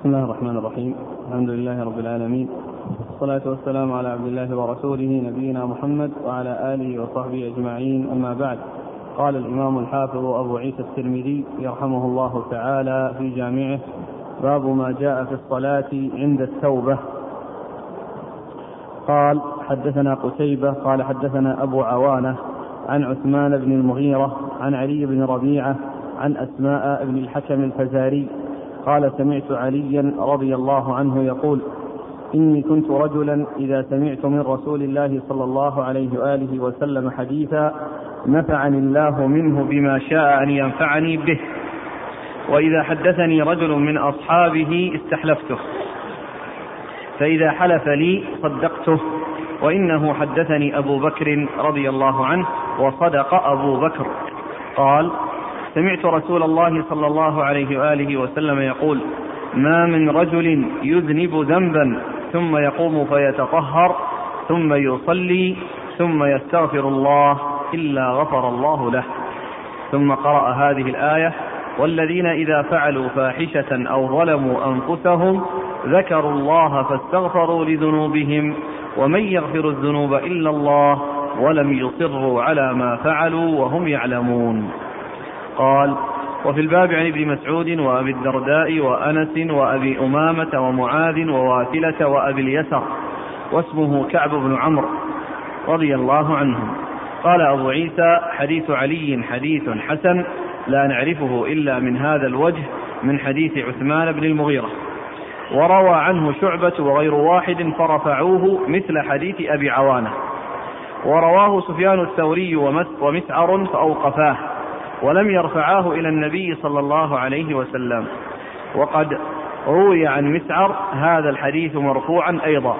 بسم الله الرحمن الرحيم. الحمد لله رب العالمين. والصلاة والسلام على عبد الله ورسوله نبينا محمد وعلى آله وصحبه أجمعين. أما بعد قال الإمام الحافظ أبو عيسى الترمذي يرحمه الله تعالى في جامعه باب ما جاء في الصلاة عند التوبة. قال حدثنا قتيبة قال حدثنا أبو عوانة عن عثمان بن المغيرة عن علي بن ربيعة عن أسماء بن الحكم الفزاري قال سمعت عليا رضي الله عنه يقول إني كنت رجلا إذا سمعت من رسول الله صلى الله عليه وآله وسلم حديثا نفعني الله منه بما شاء أن ينفعني به. وإذا حدثني رجل من أصحابه استحلفته. فإذا حلف لي صدقته. وإنه حدثني أبو بكر رضي الله عنه وصدق أبو بكر. قال سمعت رسول الله صلى الله عليه وآله وسلم يقول ما من رجل يذنب ذنبا ثم يقوم فيتطهر ثم يصلي ثم يستغفر الله إلا غفر الله له. ثم قرأ هذه الآية والذين إذا فعلوا فاحشة أو ظلموا أنفسهم ذكروا الله فاستغفروا لذنوبهم ومن يغفر الذنوب إلا الله ولم يصروا على ما فعلوا وهم يعلمون. قال وفي الباب عن ابن مسعود وأبي الدرداء وأنس وأبي أمامة ومعاذ وواثلة وأبي اليسر واسمه كعب بن عمرو رضي الله عنهم. قال أبو عيسى حديث علي حديث حسن لا نعرفه إلا من هذا الوجه من حديث عثمان بن المغيرة. وروى عنه شعبة وغير واحد فرفعوه مثل حديث أبي عوانة. ورواه سفيان الثوري ومسعر فأوقفاه. ولم يرفعاه إلى النبي صلى الله عليه وسلم. وقد روي عن مسعر هذا الحديث مرفوعا أيضا.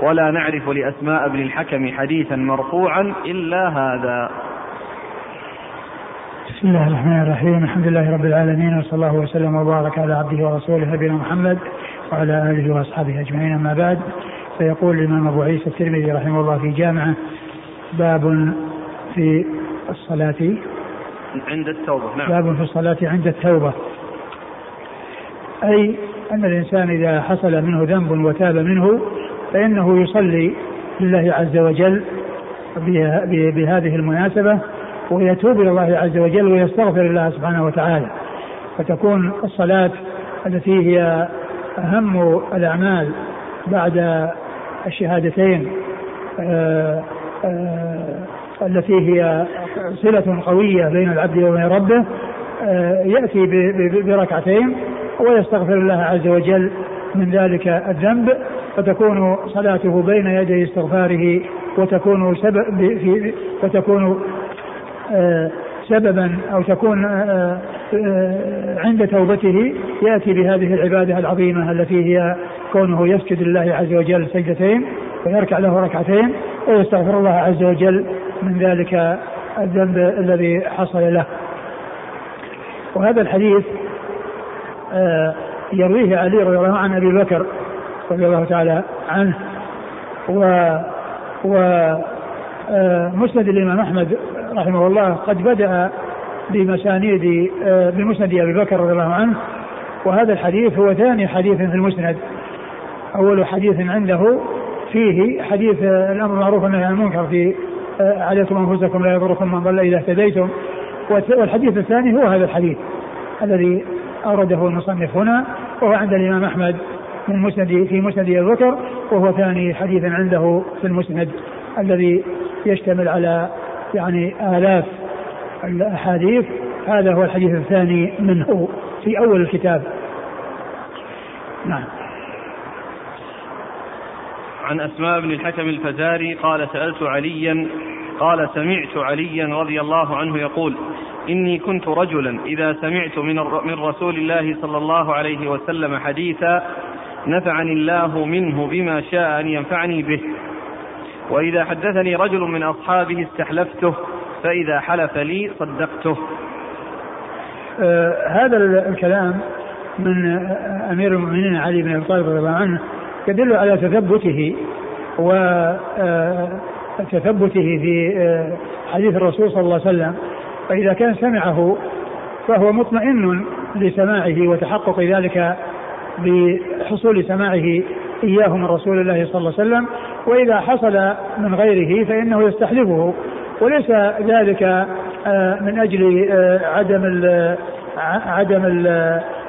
ولا نعرف لأسماء بن الحكم حديثا مرفوعا إلا هذا. بسم الله الرحمن الرحيم. الحمد لله رب العالمين وصلى الله وسلم وبارك على عبده ورسوله نبينا محمد وعلى آله وأصحابه أجمعين. أما بعد فيقول الإمام أبو عيسى الترمذي رحمه الله في جامعه باب في الصلاة عند التوبة نعم. باب في الصلاة عند التوبة. أي أن الإنسان إذا حصل منه ذنب وتاب منه فإنه يصلي لله عز وجل بهذه المناسبة ويتوب إلى الله عز وجل ويستغفر الله سبحانه وتعالى. فتكون الصلاة التي هي أهم الأعمال بعد الشهادتين آآ آآ التي هي صلة قوية بين العبد وبين ربه آه، يأتي بركعتين ويستغفر الله عز وجل من ذلك الذنب فتكون صلاته بين يدي استغفاره وتكون سبب في وتكون آه، سببا أو تكون آه، عند توبته يأتي بهذه العبادة العظيمة التي هي كونه يسجد لله عز وجل سجدتين ويركع له ركعتين ويستغفر الله عز وجل من ذلك الذنب الذي حصل له. وهذا الحديث آه، يرويه علي رضي الله عنه أبي بكر رضي الله تعالى عنه. و و آه، مسند الإمام أحمد رحمه الله قد بدأ بمسانيد آه، بمسند أبي بكر رضي الله عنه. وهذا الحديث هو ثاني حديث في المسند. أول حديث عنده فيه حديث الأمر معروف والنهي عن المنكر في عليكم أنفسكم لا يضركم من ضل إذا اهتديتم. والحديث الثاني هو هذا الحديث الذي أورده المصنف هنا وهو عند الإمام أحمد من مسند في مسند ابي بكر وهو ثاني حديث عنده في المسند الذي يشتمل على يعني آلاف الأحاديث. هذا هو الحديث الثاني منه في أول الكتاب. نعم. عن أسماء بن الحكم الفزاري قال سألت عليا قال سمعت عليا رضي الله عنه يقول إني كنت رجلا إذا سمعت من من رسول الله صلى الله عليه وسلم حديثا نفعني الله منه بما شاء أن ينفعني به. وإذا حدثني رجل من أصحابه استحلفته فإذا حلف لي صدقته. آه هذا الكلام من أمير المؤمنين علي بن أبي طالب رضي الله عنه يدل على تثبته وتثبته آه، في آه، حديث الرسول صلى الله عليه وسلم. فإذا كان سمعه فهو مطمئن لسماعه وتحقق ذلك بحصول سماعه إياه من رسول الله صلى الله عليه وسلم. وإذا حصل من غيره فإنه يستحلفه. وليس ذلك آه، من أجل عدم عدم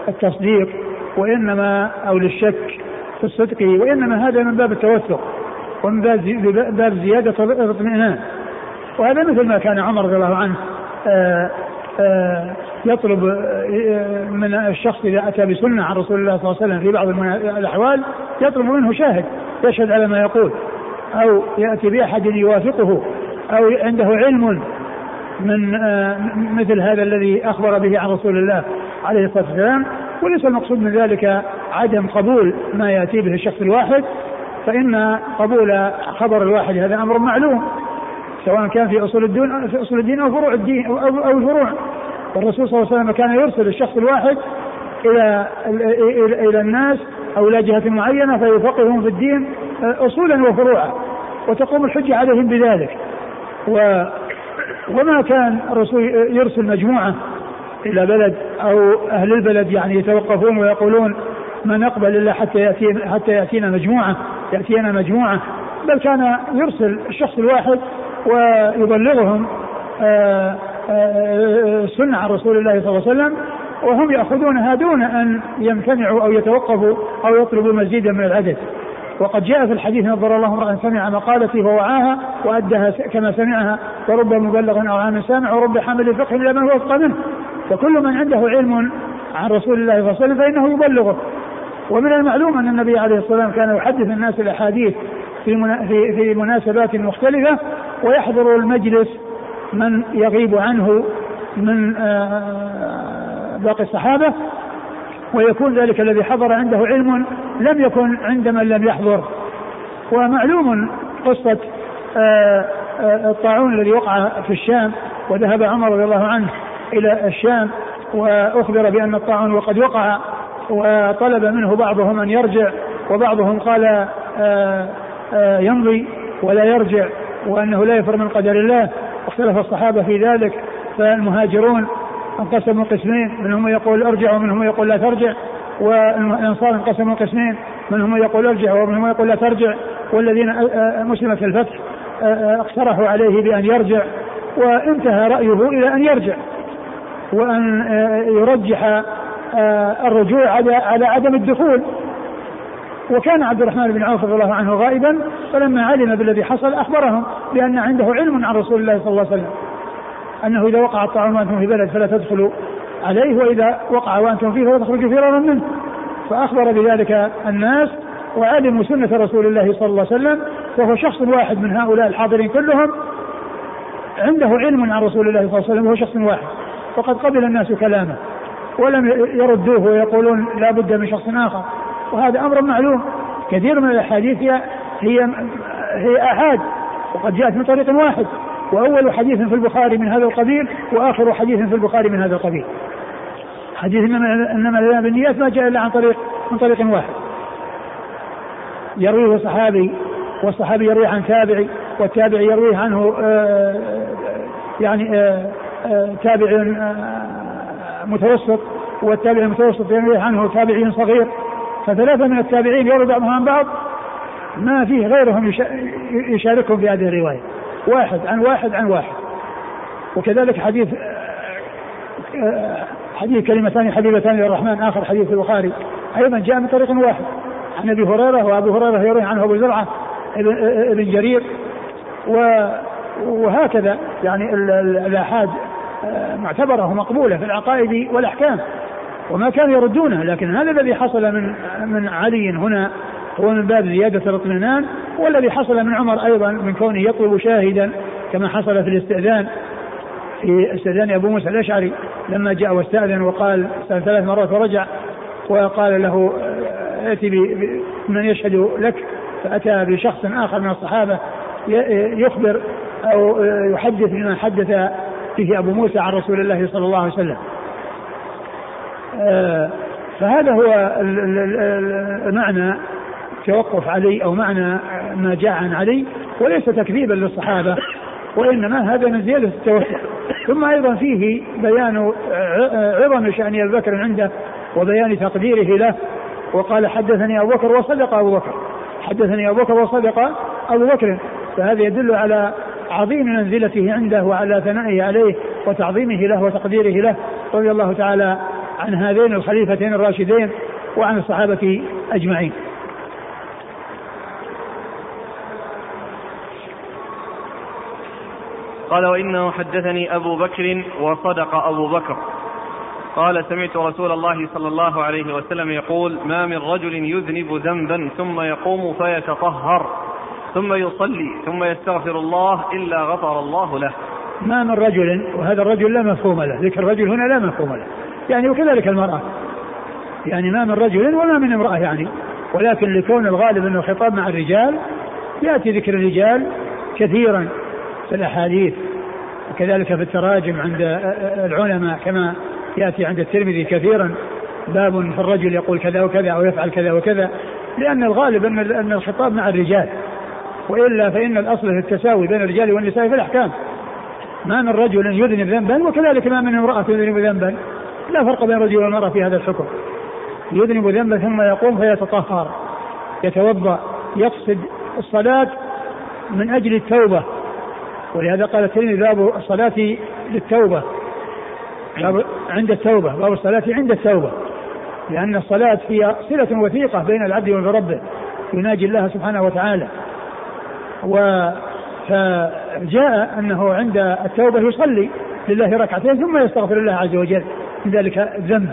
التصديق وإنما أو للشك. في الصدق وإنما هذا من باب التوثق ومن باب زيادة الاطمئنان. وهذا مثل ما كان عمر رضي الله عنه آه، آه، يطلب آه، من الشخص إذا أتى بسنة عن رسول الله صلى الله عليه وسلم في بعض الأحوال يطلب منه شاهد يشهد على ما يقول أو يأتي بأحد يوافقه أو عنده علم من مثل هذا الذي أخبر به عن رسول الله عليه الصلاة والسلام. وليس المقصود من ذلك عدم قبول ما يأتي به الشخص الواحد فإن قبول خبر الواحد هذا أمر معلوم سواء كان في أصول الدين في أصول الدين أو فروع الدين أو أو الفروع. والرسول صلى الله عليه وسلم كان يرسل الشخص الواحد إلى, إلى الناس أو إلى جهة معينة فيفقههم في الدين أصولا وفروعا وتقوم الحجة عليهم بذلك. و وما كان الرسول يرسل مجموعة إلى بلد أو أهل البلد يعني يتوقفون ويقولون ما نقبل إلا حتى ياتينا حتى يأتينا مجموعة يأتينا مجموعة. بل كان يرسل الشخص الواحد ويبلغهم آه، آه، سنة عن رسول الله صلى الله عليه وسلم وهم يأخذونها دون أن يمتنعوا أو يتوقفوا أو يطلبوا مزيدا من العدد. وقد جاء في الحديث نظر الله امرأ سمع مقالتي فوعاها وأدها كما سمعها ورب مبلغ أو عام سامع ورب حامل فقه إلى من هو أفقى منه. فكل من عنده علم عن رسول الله صلى الله عليه وسلم فإنه يبلغه. ومن المعلوم أن النبي عليه الصلاة والسلام كان يحدث الناس الأحاديث في في مناسبات مختلفة ويحضر المجلس من يغيب عنه من آه، باقي الصحابة ويكون ذلك الذي حضر عنده علم لم يكن عند من لم يحضر. ومعلوم قصة آه، آه، الطاعون الذي وقع في الشام وذهب عمر رضي الله عنه إلى الشام وأخبر بأن الطاعون وقد وقع وطلب منه بعضهم أن يرجع وبعضهم قال يمضي ولا يرجع وأنه لا يفر من قدر الله. واختلف الصحابة في ذلك فالمهاجرون انقسموا قسمين منهم يقول أرجع ومنهم يقول لا ترجع. والأنصار انقسموا قسمين منهم يقول أرجع ومنهم يقول لا ترجع. والذين مسلمة الفتح اقترحوا عليه بأن يرجع وانتهى رأيه إلى أن يرجع. وأن يرجح الرجوع على عدم الدخول. وكان عبد الرحمن بن عوف رضي الله عنه غائبا فلما علم بالذي حصل أخبرهم بأن عنده علم عن رسول الله صلى الله عليه وسلم أنه إذا وقع الطاعون وأنتم في بلد فلا تدخلوا عليه وإذا وقع وأنتم فيه فلا تخرجوا فرارا منه. فأخبر بذلك الناس وعلموا سنة رسول الله صلى الله عليه وسلم وهو شخص واحد من هؤلاء الحاضرين كلهم عنده علم عن رسول الله صلى الله عليه وسلم وهو شخص واحد. وقد قبل الناس كلامه ولم يردوه ويقولون لا بد من شخص آخر وهذا أمر معلوم كثير من الأحاديث هي هي هي أحاد وقد جاءت من طريق واحد وأول حديث في البخاري من هذا القبيل وآخر حديث في البخاري من هذا القبيل. حديث انما إنما بالنيات ما جاء إلا عن طريق من طريق واحد. يرويه صحابي والصحابي يرويه عن تابعي والتابعي يرويه عنه آه، يعني آه، آه، تابع متوسط والتابع المتوسط يرويه عنه تابعي صغير. فثلاثة من التابعين يروي بعضهم عن بعض ما فيه غيرهم يشاركهم في هذه الرواية. واحد عن واحد عن واحد. وكذلك حديث حديث كلمتان حبيبتان للرحمن آخر حديث البخاري. أيضا جاء من طريق واحد. عن أبي هريرة وأبو هريرة يروي عنه أبو زرعة ابن جرير. وهكذا يعني الآحاد معتبرة ومقبولة في العقائد والأحكام وما كانوا يردونه لكن هذا الذي حصل من من علي هنا هو من باب زيادة الاطمئنان والذي حصل من عمر أيضا من كونه يطلب شاهدا كما حصل في الاستئذان في استئذان أبو موسى الأشعري لما جاء واستأذن وقال ثلاث مرات ورجع وقال له ائتي بمن يشهد لك؟ فأتى بشخص آخر من الصحابة يخبر أو يحدث بما حدث فيه أبو موسى عن رسول الله صلى الله عليه وسلم. آه، فهذا هو معنى توقف علي أو معنى ما جاء عن علي وليس تكذيبا للصحابة وإنما هذا من زيادة التوسع ثم أيضا فيه بيان عظم شأن أبي بكر عنده وبيان تقديره له. وقال حدثني أبو بكر وصدق أبو بكر حدثني أبو بكر وصدق أبو بكر. فهذا يدل على عظيم منزلته عنده وعلى ثنائه عليه وتعظيمه له وتقديره له رضي الله تعالى عن هذين الخليفتين الراشدين وعن الصحابة أجمعين. قال وإنه حدثني أبو بكر وصدق أبو بكر. قال سمعت رسول الله صلى الله عليه وسلم يقول ما من رجل يذنب ذنبا ثم يقوم فيتطهر. ثم يصلي ثم يستغفر الله إلا غفر الله له. ما من رجل وهذا الرجل لا مفهوم له ذكر الرجل هنا لا مفهوم له. يعني وكذلك المرأة. يعني ما من رجل ولا من امرأة يعني. ولكن لكون الغالب أنه خطاب مع الرجال يأتي ذكر الرجال كثيرا في الأحاديث. وكذلك في التراجم عند العلماء كما يأتي عند الترمذي كثيرا. باب في الرجل يقول كذا وكذا أو يفعل كذا وكذا. لأن الغالب أن أن الخطاب مع الرجال. وإلا فإن الأصل في التساوي بين الرجال والنساء في الأحكام. ما من رجل يذنب ذنبا وكذلك ما من امرأة تذنب ذنبا. لا فرق بين الرجل والمرأة في هذا الحكم. يذنب ذنبا ثم يقوم فيتطهر يتوضأ يقصد الصلاة من أجل التوبة. ولهذا قال الترمذي باب الصلاة للتوبة. باب عند التوبة باب الصلاة عند التوبة. لأن الصلاة هي صلة وثيقة بين العبد وبربه يناجي الله سبحانه وتعالى. و فجاء أنه عند التوبة يصلي لله ركعتين ثم يستغفر الله عز وجل. من ذلك الذنب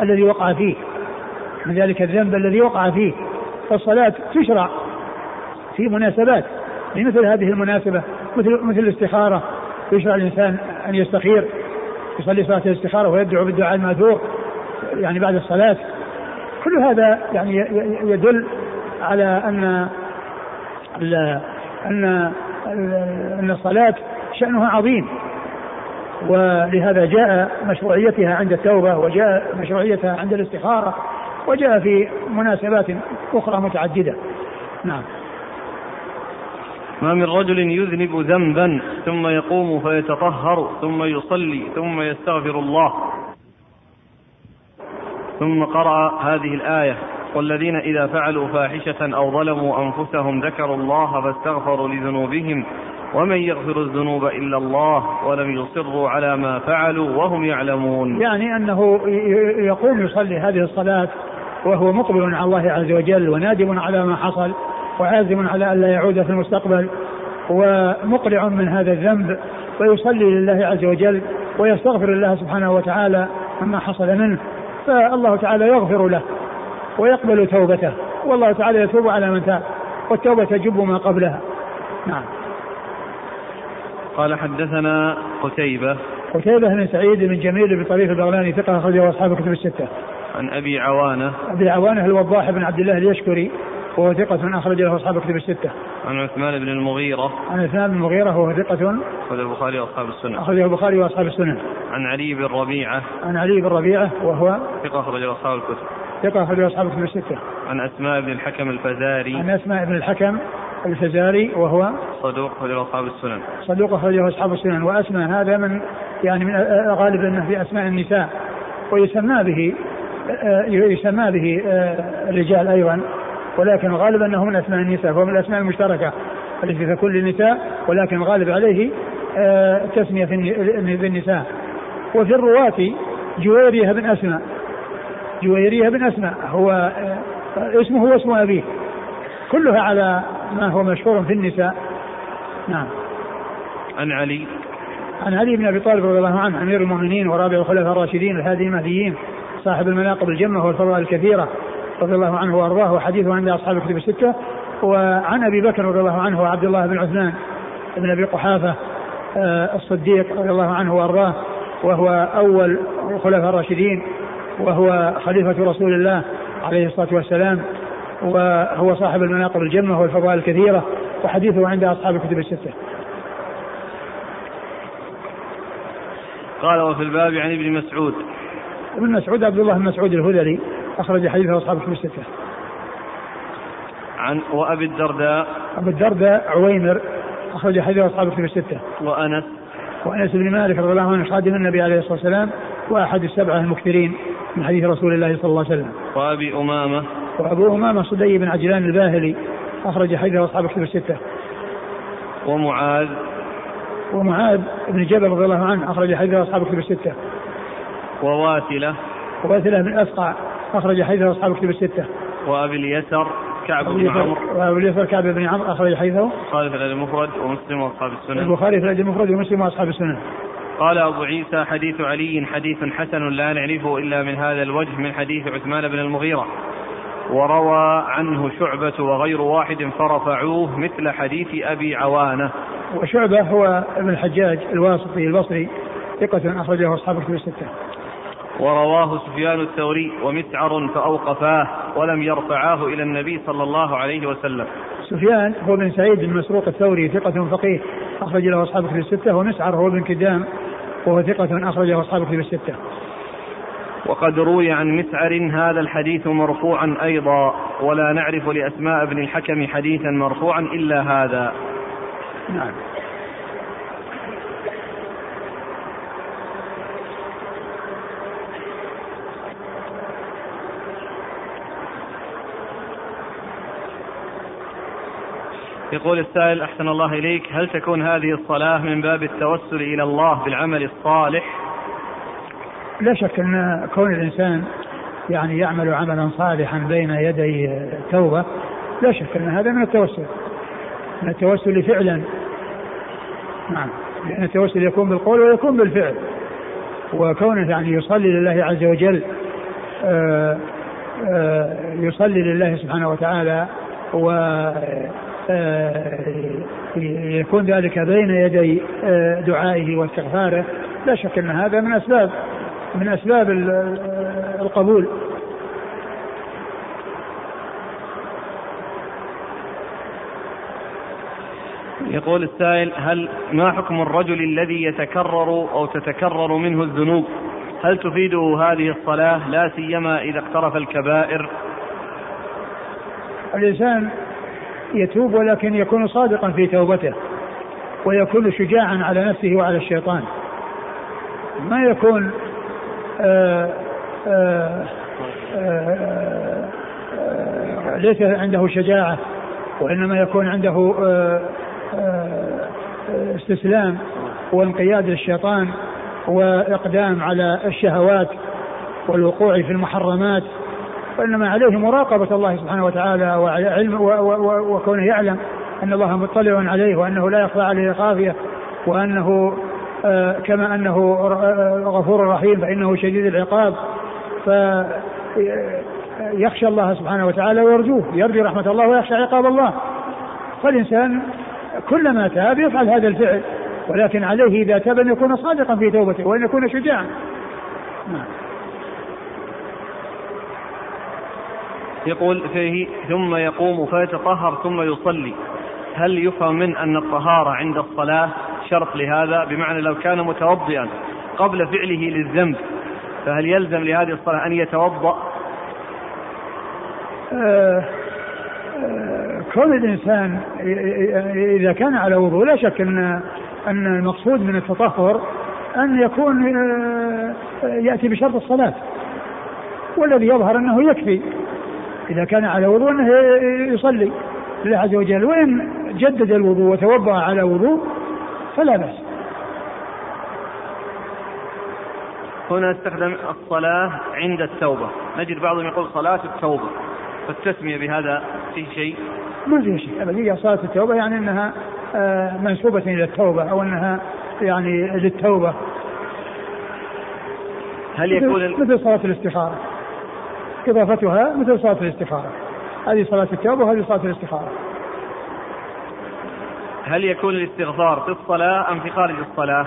الذي وقع فيه. من ذلك الذنب الذي وقع فيه. فالصلاة تشرع في مناسبات. لمثل هذه المناسبة مثل مثل الاستخارة. يشرع الإنسان أن يستخير. يصلي صلاة الاستخارة ويدعو بالدعاء المأثور يعني بعد الصلاة. كل هذا يعني يدل على أن أن أن الصلاة شأنها عظيم. ولهذا جاء مشروعيتها عند التوبة وجاء مشروعيتها عند الاستخارة وجاء في مناسبات أخرى متعددة. نعم. ما من رجل يذنب ذنبا ثم يقوم فيتطهر ثم يصلي ثم يستغفر الله. ثم قرأ هذه الآية. والذين إذا فعلوا فاحشة أو ظلموا أنفسهم ذكروا الله فاستغفروا لذنوبهم ومن يغفر الذنوب إلا الله ولم يصروا على ما فعلوا وهم يعلمون. يعني أنه يقوم يصلي هذه الصلاة وهو مقبل على الله عز وجل ونادم على ما حصل وعازم على ألا يعود في المستقبل ومقلع من هذا الذنب ويصلي لله عز وجل ويستغفر الله سبحانه وتعالى عما حصل منه. فالله تعالى يغفر له. ويقبل توبته والله تعالى يتوب على من تاب والتوبة تجب ما قبلها نعم قال حدثنا قتيبة قتيبة بن سعيد بن جميل بن طريف البغلاني ثقة أخرجه أصحاب الكتب الستة. عن أبي عوانة. أبي عوانة الوضاح بن عبد الله اليشكري وهو ثقة من أخرج له أصحاب الكتب الستة. عن عثمان بن المغيرة. عن عثمان بن المغيرة وهو ثقة. أخرج البخاري وأصحاب السنن. أخرجه البخاري وأصحاب السنن. عن علي بن ربيعة. عن علي بن ربيعة وهو ثقة أخرج أصحاب الكتب. ثقة أخرج أصحاب الكتب الستة. عن أسماء بن الحكم الفزاري. عن أسماء بن الحكم الفزاري وهو صدوق أخرجه أصحاب السنن. صدوق أخرجه أصحاب السنن وأسماء هذا من يعني من غالب أنه في أسماء النساء ويسمى به يسمى به الرجال أيضا ولكن الغالب أنه من أسماء النساء فهو من الأسماء المشتركة التي في كل النساء ولكن الغالب عليه تسمية في النساء وفي الرواة جويرية بن أسماء جويرية بن أسماء. هو اسمه واسم أبيه. كلها على ما هو مشهور في النساء. نعم. عن علي. عن علي بن أبي طالب رضي الله عنه أمير المؤمنين ورابع الخلفاء الراشدين الهادي المهديين صاحب المناقب الجمة والفضائل الكثيرة رضي الله عنه وأرضاه وحديثه عند أصحاب الكتب الستة. وعن أبي بكر رضي الله عنه وعبد الله بن عثمان بن أبي قحافة آه، الصديق رضي الله عنه وأرضاه وهو أول الخلفاء الراشدين. وهو خليفة رسول الله عليه الصلاة والسلام وهو صاحب المناقب الجمة والفضائل الكثيرة وحديثه عند أصحاب الكتب الستة. قال وفي الباب عن ابن مسعود ابن مسعود عبد الله بن مسعود الهذلي أخرج حديثه أصحاب الكتب الستة. عن وأبي الدرداء أبو الدرداء عويمر أخرج حديثه أصحاب الكتب الستة. وأنس وأنس بن مالك رضي الله عنه خادم النبي عليه الصلاة والسلام وأحد السبعة المكثرين من حديث رسول الله صلى الله عليه وسلم. وأبي أمامة. وأبو أمامة صدي بن عجلان الباهلي أخرج حديثه أصحاب الكتب الستة. ومعاذ. ومعاذ بن جبل رضي الله عنه أخرج حديثه أصحاب الكتب الستة. وواسلة وواثلة بن أسقع أخرج حديثه أصحاب الكتب الستة. وأبي اليسر كعب بن عمرو. وأبي اليسر كعب بن عمرو أخرج حديثه. البخاري في المفرد ومسلم وأصحاب السنن البخاري في المفرد ومسلم وأصحاب السنن قال أبو عيسى حديث علي حديث حسن لا نعرفه إلا من هذا الوجه من حديث عثمان بن المغيرة. وروى عنه شعبة وغير واحد فرفعوه مثل حديث أبي عوانة. وشعبة هو ابن الحجاج الواسطي البصري ثقة أخرجه أصحاب الكتب الستة. ورواه سفيان الثوري ومسعر فأوقفاه ولم يرفعاه إلى النبي صلى الله عليه وسلم. سفيان هو بن سعيد بن مسروق الثوري ثقة فقيه أخرج له أصحاب الكتب الستة ومسعر هو بن كدام وهو ثقة أخرجه أصحاب الكتب الستة وقد روي عن مسعر هذا الحديث مرفوعا أيضا ولا نعرف لأسماء بن الحكم حديثا مرفوعا إلا هذا. نعم. يقول السائل أحسن الله إليك هل تكون هذه الصلاة من باب التوسل إلى الله بالعمل الصالح؟ لا شك أن كون الإنسان يعني يعمل عملا صالحا بين يدي توبة لا شك أن هذا من التوسل من التوسل فعلا. نعم لأن التوسل يكون بالقول ويكون بالفعل وكونه يعني يصلي لله عز وجل آآ آآ يصلي لله سبحانه وتعالى و يكون ذلك بين يدي دعائه واستغفاره. لا شك أن هذا من أسباب من أسباب القبول. يقول السائل هل ما حكم الرجل الذي يتكرر أو تتكرر منه الذنوب؟ هل تفيده هذه الصلاة؟ لا سيما إذا اقترف الكبائر. الإنسان يتوب ولكن يكون صادقا في توبته ويكون شجاعا على نفسه وعلى الشيطان. ما يكون آآ آآ آآ ليس عنده شجاعة وإنما يكون عنده استسلام وانقياد للشيطان وإقدام على الشهوات والوقوع في المحرمات وإنما عليه مراقبة الله سبحانه وتعالى وعلم وكونه يعلم أن الله مطلع عليه وأنه لا يخفى عليه خافية وأنه آه كما أنه غفور رحيم فإنه شديد العقاب. فيخشى الله سبحانه وتعالى ويرجوه يرجو رحمة الله ويخشى عقاب الله. فالإنسان كلما تاب يفعل هذا الفعل ولكن عليه إذا تاب أن يكون صادقا في توبته وأن يكون شجاعا. نعم. يقول فيه ثم يقوم فيتطهر ثم يصلي. هل يفهم من أن الطهارة عند الصلاة شرط لهذا؟ بمعنى لو كان متوضئا قبل فعله للذنب فهل يلزم لهذه الصلاة أن يتوضأ؟ آه آه كون الإنسان إذا كان على وضوء لا شك أن أن المقصود من التطهر أن يكون آه يأتي بشرط الصلاة والذي يظهر أنه يكفي. إذا كان على وضوء أنه يصلي لله عز وجل وإن جدد الوضوء وتوضأ على وضوء فلا بأس. هنا استخدم الصلاة عند التوبة. نجد بعضهم يقول صلاة التوبة فالتسمية بهذا فيه شيء؟ ما فيه شيء أبدا. صلاة التوبة يعني أنها منسوبة إلى التوبة أو أنها يعني للتوبة. هل يكون مثل صلاة الاستخارة. إضافتها مثل صلاة الاستخارة. هذه صلاة التوبة وهذه صلاة الاستخارة. هل يكون الاستغفار في الصلاة أم في خارج الصلاة؟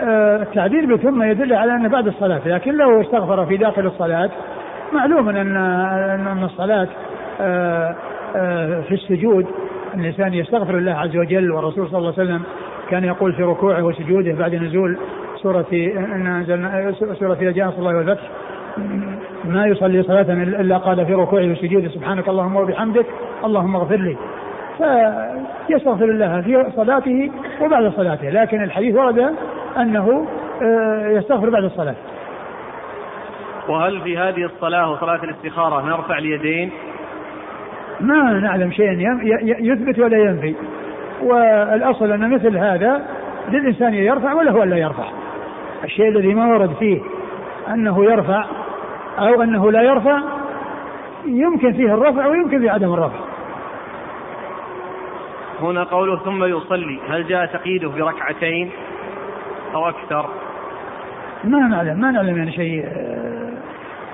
آه التعبير بثم يدل على أن بعد الصلاة لكن لو استغفر في داخل الصلاة معلوم أن أن الصلاة آه آه في السجود الإنسان يستغفر الله عز وجل والرسول صلى الله عليه وسلم كان يقول في ركوعه وسجوده بعد نزول سورة إن أنزلنا سورة إذا جاء الله والفتح ما يصلي صلاة إلا قال في ركوعه وسجوده سبحانك اللهم وبحمدك اللهم اغفر لي. فيستغفر الله في صلاته وبعد صلاته. لكن الحديث ورد أنه يستغفر بعد الصلاة. وهل في هذه الصلاة وصلاة الاستخارة نرفع اليدين؟ ما نعلم شيئا. يثبت ولا ينفي. والأصل أن مثل هذا للإنسان يرفع ولا هو ألا يرفع. الشيء الذي ما ورد فيه أنه يرفع أو أنه لا يرفع يمكن فيه الرفع ويمكن فيه عدم الرفع. هنا قوله ثم يصلي هل جاء تقييده بركعتين أو أكثر؟ ما نعلم ما نعلم يعني شيء.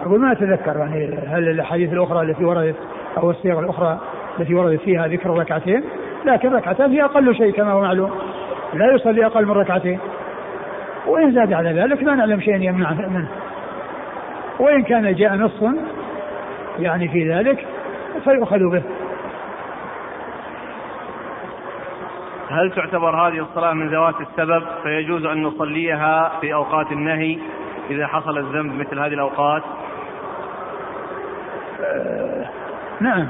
أقول ما أتذكر يعني هل الأحاديث الأخرى التي وردت أو الصيغ الأخرى التي وردت فيها ذكر ركعتين لكن ركعتان هي أقل شيء كما هو معلوم. لا يصلي أقل من ركعتين. وإن زاد على ذلك ما نعلم شيئا يمنع منه. وإن كان جاء نص يعني في ذلك فيؤخذ به. هل تعتبر هذه الصلاة من ذوات السبب؟ فيجوز أن نصليها في أوقات النهي إذا حصل الذنب مثل هذه الأوقات. آه نعم.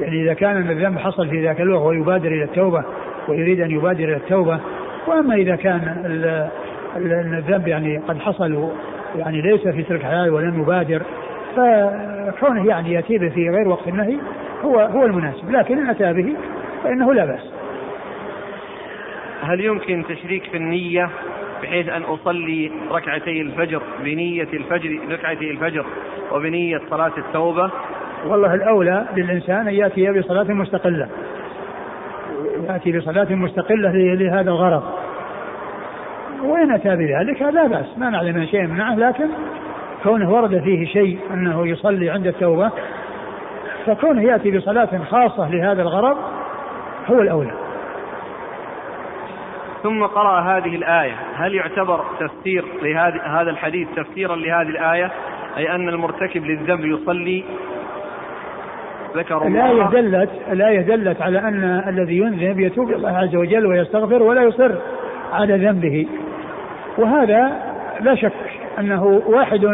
يعني إذا كان الذنب حصل في ذاك الوقت ويبادر إلى التوبة ويريد أن يبادر إلى التوبة وأما إذا كان الذنب يعني قد حصل يعني ليس في ترك حلال ولم يبادر فكونه يعني يأتي به في غير وقت النهي هو هو المناسب لكن إن أتى به فإنه لا بأس. هل يمكن تشريك في النية بحيث أن أصلي ركعتي الفجر بنية الفجر ركعتي الفجر وبنية صلاة التوبة؟ والله الأولى للإنسان أن يأتي بصلاة مستقلة. يأتي بصلاة مستقلة لهذا الغرض. وإن أتى بذلك لا بأس ما نعلم من شيء منعه لكن كونه ورد فيه شيء أنه يصلي عند التوبة فكونه يأتي بصلاة خاصة لهذا الغرض هو الأولى. ثم قرأ هذه الآية. هل يعتبر تفسير لهذا هذا الحديث تفسيرا لهذه الآية؟ أي أن المرتكب للذنب يصلي؟ ذكر الآية دلت الآية دلت على أن الذي يذنب يتوب إلى الله عز وجل ويستغفر ولا يصر على ذنبه. وهذا لا شك أنه واحد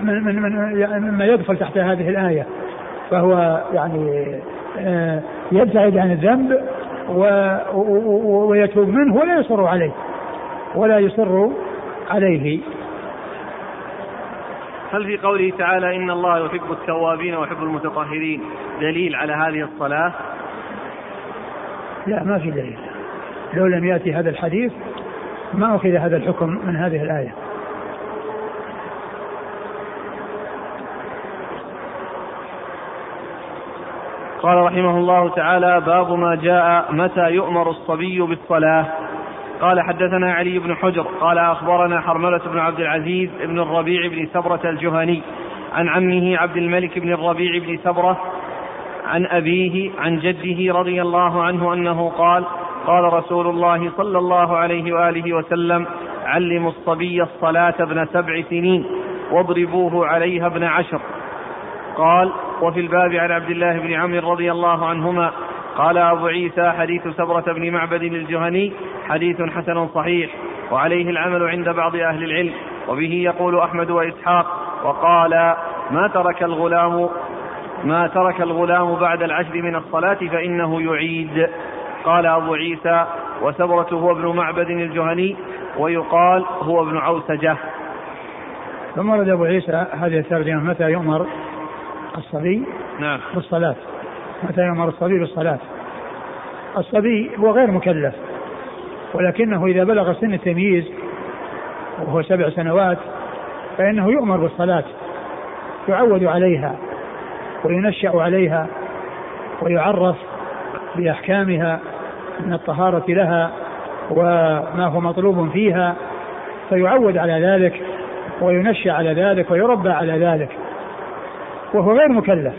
من من من مما يدخل تحت هذه الآية فهو يعني آه، يبتعد عن الذنب ويتوب منه ولا يصر عليه ولا يصر عليه هل في قوله تعالى إن الله يحب التوابين ويحب المتطهرين دليل على هذه الصلاة؟ لا ما في دليل لو لم يأتي هذا الحديث ما أخذ هذا الحكم من هذه الآية. قال رحمه الله تعالى باب ما جاء متى يؤمر الصبي بالصلاة. قال حدثنا علي بن حجر قال أخبرنا حرملة بن عبد العزيز بن الربيع بن سبرة الجهني عن عمه عبد الملك بن الربيع بن سبرة عن أبيه عن جده رضي الله عنه أنه قال قال رسول الله صلى الله عليه وآله وسلم علموا الصبي الصلاة ابن سبع سنين واضربوه عليها ابن عشر. قال وفي الباب عن عبد الله بن عمرو رضي الله عنهما قال أبو عيسى حديث سبرة بن معبد الجهني حديث حسن صحيح وعليه العمل عند بعض أهل العلم وبه يقول أحمد وإسحاق وقال ما ترك الغلام ما ترك الغلام بعد العشر من الصلاة فإنه يعيد. قال أبو عيسى وسبرة هو ابن معبد الجهني ويقال هو ابن عوسجة. ثم ورد أبو عيسى هذه الترجمة متى يؤمر الصبي نعم. بالصلاة؟ متى يؤمر الصبي بالصلاة؟ الصبي هو غير مكلف ولكنه إذا بلغ سن التمييز وهو سبع سنوات فإنه يؤمر بالصلاة يعود عليها وينشأ عليها ويعرف بأحكامها من الطهارة لها وما هو مطلوب فيها فيعود على ذلك وينشأ على ذلك ويربى على ذلك وهو غير مكلف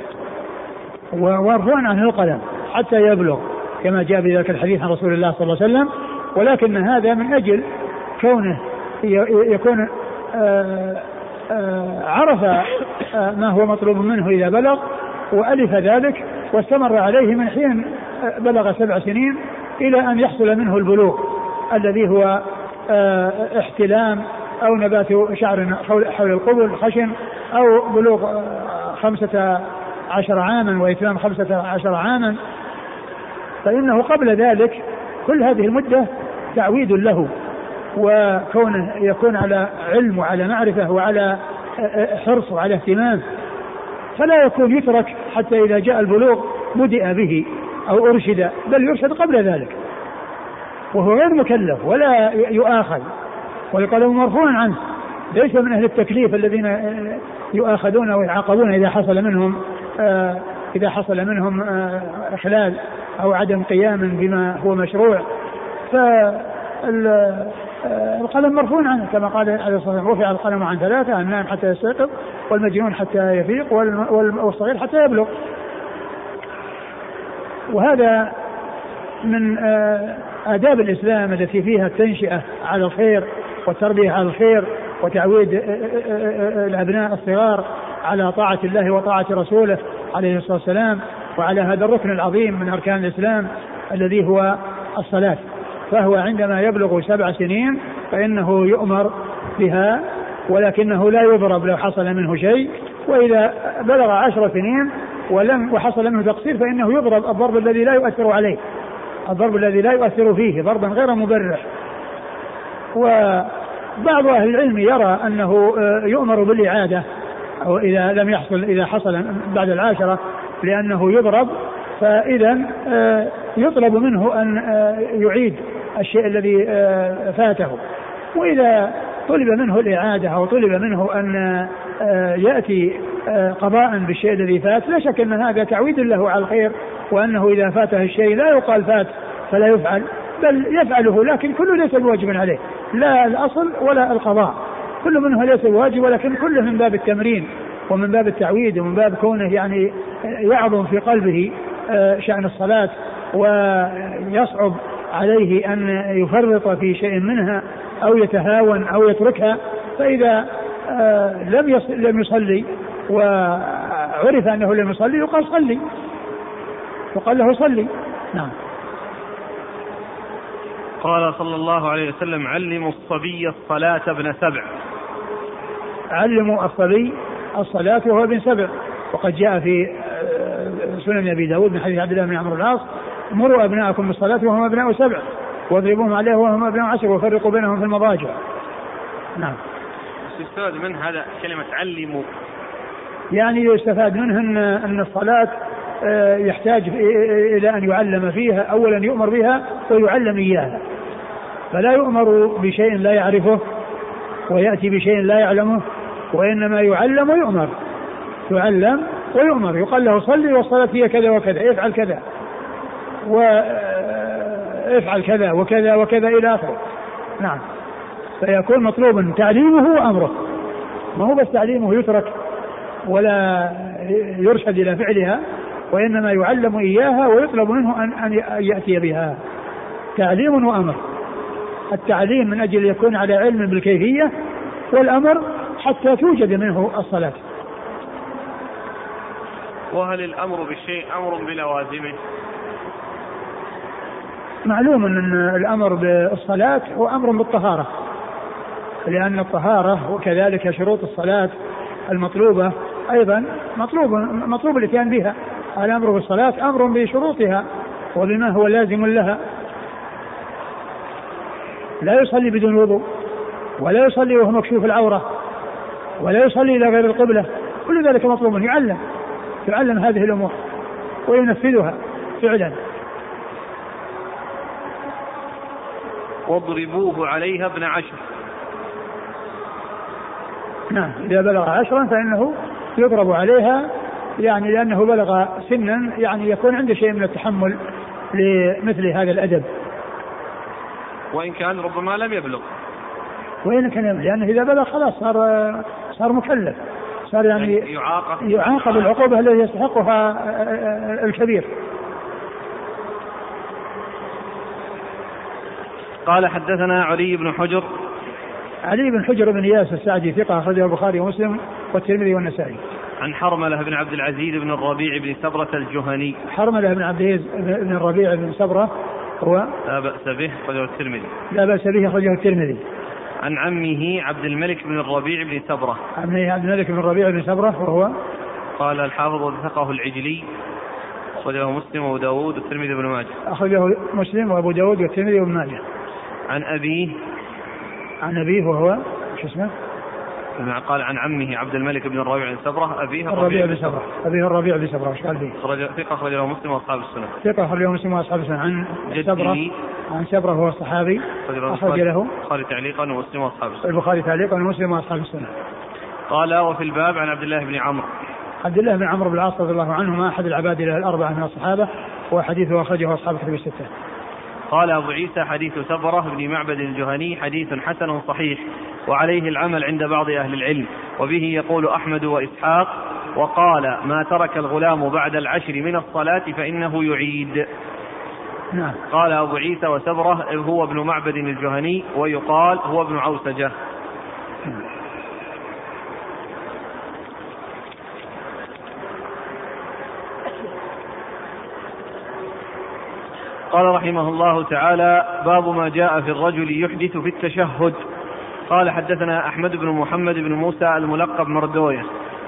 ومرفوع عنه القلم حتى يبلغ كما جاء في ذلك الحديث عن رسول الله صلى الله عليه وسلم ولكن هذا من أجل كونه يكون آه، آه، عرف آه، ما هو مطلوب منه إذا بلغ وألف ذلك واستمر عليه من حين بلغ سبع سنين إلى أن يحصل منه البلوغ الذي هو احتلام أو نبات شعر حول القبل خشن أو بلوغ خمسة عشر عاما وإتمام خمسة عشر عاما. فإنه قبل ذلك كل هذه المدة تعويد له وكونه يكون على علم وعلى معرفة وعلى حرص وعلى اهتمام. فلا يكون يترك حتى إذا جاء البلوغ بدأ به. أو أرشد بل يرشد قبل ذلك. وهو غير مكلف ولا يؤاخذ. والقلم مرفوع عنه. ليس من أهل التكليف الذين يؤاخذون ويعاقبون إذا حصل منهم إذا حصل منهم إخلال أو عدم قيام بما هو مشروع. فالقلم مرفوع عنه كما قال عليه الصلاة والسلام رفع القلم عن ثلاثة النائم حتى يستيقظ والمجنون حتى يفيق والصغير حتى يبلغ. وهذا من آداب الإسلام التي فيها التنشئة على الخير والتربية على الخير وتعويد الأبناء الصغار على طاعة الله وطاعة رسوله عليه الصلاة والسلام وعلى هذا الركن العظيم من أركان الإسلام الذي هو الصلاة. فهو عندما يبلغ سبع سنين فإنه يؤمر بها ولكنه لا يضرب لو حصل منه شيء. وإذا بلغ عشر سنين ولم وحصل منه تقصير فإنه يضرب الضرب الذي لا يؤثر عليه. الضرب الذي لا يؤثر فيه ضربا غير مبرح. وبعض أهل العلم يرى أنه يؤمر بالإعادة أو إذا لم يحصل إذا حصل بعد العاشرة لأنه يضرب. فإذا يطلب منه أن يعيد الشيء الذي فاته. وإذا طلب منه الإعادة أو طلب منه أن يأتي قضاء بالشيء الذي فات لا شك أن هذا تعويد له على الخير وأنه إذا فاته الشيء لا يقال فات فلا يفعل بل يفعله لكن كله ليس بواجب عليه لا الأصل ولا القضاء. كل منه ليس بواجب ولكن كله من باب التمرين ومن باب التعويد ومن باب كونه يعني يعظم في قلبه شأن الصلاة ويصعب عليه أن يفرط في شيء منها أو يتهاون أو يتركها فإذا لم لم يصلي وعرف أنه لم يصلي يقال صلي. يقال له صلي. نعم. قال صلى الله عليه وسلم علموا الصبي الصلاة ابن سبع. علموا الصبي الصلاة وهو ابن سبع. وقد جاء في سنن أبي داود من حديث عبد الله بن عمرو العاص مروا أبناءكم بالصلاة وهم أبناء سبع. واضربوهم عليها وهم ابناء عشر وفرقوا بينهم في المضاجع. نعم. يستفاد من هذا كلمة علموا يعني يستفاد منه ان إن الصلاة يحتاج إلى أن يعلم فيها اولا يؤمر بها ويعلم إياها. فلا يؤمر بشيء لا يعرفه ويأتي بشيء لا يعلمه وإنما يعلم ويؤمر. يعلم ويؤمر يقال له صلي والصلاة هي كذا وكذا افعل كذا وافعل كذا وكذا وكذا إلى آخره. نعم. فيكون مطلوبا تعليمه وأمره ما هو بس تعليمه يترك ولا يرشد إلى فعلها وإنما يعلم إياها ويطلب منه أن أن يأتي بها. تعليم وأمر. التعليم من أجل يكون على علم بالكيفية والأمر حتى توجد منه الصلاة. وهل الأمر بالشيء أمر بلوازمه؟ معلوم أن الأمر بالصلاة هو أمر بالطهارة لأن الطهارة وكذلك شروط الصلاة المطلوبة أيضا مطلوب مطلوب الإتيان بها الامر بالصلاة أمر بشروطها وبما هو لازم لها. لا يصلي بدون وضوء ولا يصلي وهو مكشوف العورة ولا يصلي إلى غير القبلة كل ذلك مطلوب يعلم يعلم هذه الأمور وينفذها فعلا. واضربوه عليها ابن عشر. نعم إذا بلغ عشرا فإنه يضرب عليها يعني لأنه بلغ سنا يعني يكون عنده شيء من التحمل لمثل هذا الأدب. وإن كان ربما لم يبلغ. وإن كان لأنه إذا بلغ خلاص صار صار مكلف. صار يعني يعاقب. يعاقب العقوبة التي يستحقها الكبير. قال حدثنا علي بن حجر علي بن حجر بن اياس السعدي ثقة أخرجه البخاري ومسلم والترمذي والنسائي. عن حرملة بن عبد العزيز بن الربيع بن سبرة الجهني. حرملة بن عبد العزيز بن الربيع بن سبرة هو لا بأس به أخرجه الترمذي. لا بأس به أخرجه الترمذي. عن عمه عبد الملك بن الربيع بن سبرة. عمه عبد الملك بن الربيع بن سبرة وهو قال الحافظ وثقه العجلي أخرجه مسلم وأبو داود والترمذي بن ماجه. أخرجه مسلم وأبو داود والترمذي وابن ماجه. عن أبيه عن أبيه وهو شو اسمه؟ قال عن عمه عبد الملك بن الربيع بن سبرة أبيه الربيع بن سبرة. أبيه الربيع بن سبرة إيش قال فيه؟ ثقة أخرج له مسلم وأصحاب السنة. ثقة أخرج له مسلم وأصحاب السنة. عن سبرة عن سبرة هو الصحابي. أخرج له البخاري تعليقا ومسلم وأصحاب السنة. البخاري تعليقا ومسلم وأصحاب السنة. قال وفي الباب عن عبد الله بن عمرو. عبد الله بن عمرو بن العاص رضي الله عنهما أحد العباد الأربعة من الصحابة وحديثه أخرجه أصحاب كتب الستة. قال أبو عيسى حديث سبرة بن معبد الجهني حديث حسن صحيح وعليه العمل عند بعض أهل العلم وبه يقول أحمد وإسحاق وقال ما ترك الغلام بعد العشر من الصلاة فإنه يعيد. نعم. قال أبو عيسى وسبرة هو ابن معبد الجهني. ويقال هو ابن عوسجة. قال رحمه الله تعالى باب ما جاء في الرجل يحدث في التشهد. قال حدثنا أحمد بن محمد بن موسى الملقب مردوية.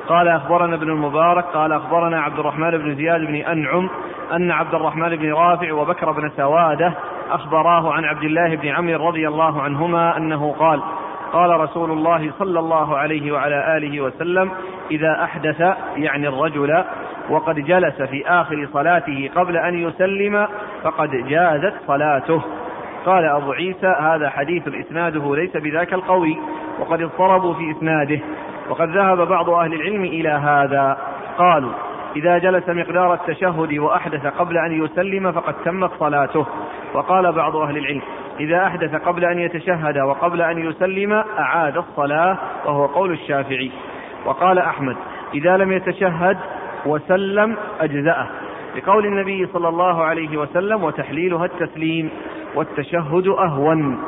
قال أخبرنا ابن المبارك قال أخبرنا عبد الرحمن بن زياد بن أنعم أن عبد الرحمن بن رافع وبكر بن سوادة أخبراه عن عبد الله بن عمرو رضي الله عنهما أنه قال قال رسول الله صلى الله عليه وعلى آله وسلم إذا أحدث يعني الرجل وقد جلس في آخر صلاته قبل أن يسلم فقد جازت صلاته. قال أبو عيسى هذا حديث إسناده ليس بذاك القوي وقد اضطربوا في إسناده وقد ذهب بعض أهل العلم إلى هذا. قالوا إذا جلس مقدار التشهد وأحدث قبل أن يسلم فقد تمت صلاته. وقال بعض أهل العلم إذا أحدث قبل أن يتشهد وقبل أن يسلم أعاد الصلاة وهو قول الشافعي. وقال أحمد إذا لم يتشهد وسلم أجزأه. لقول النبي صلى الله عليه وسلم وتحليلها التسليم والتشهد أهون.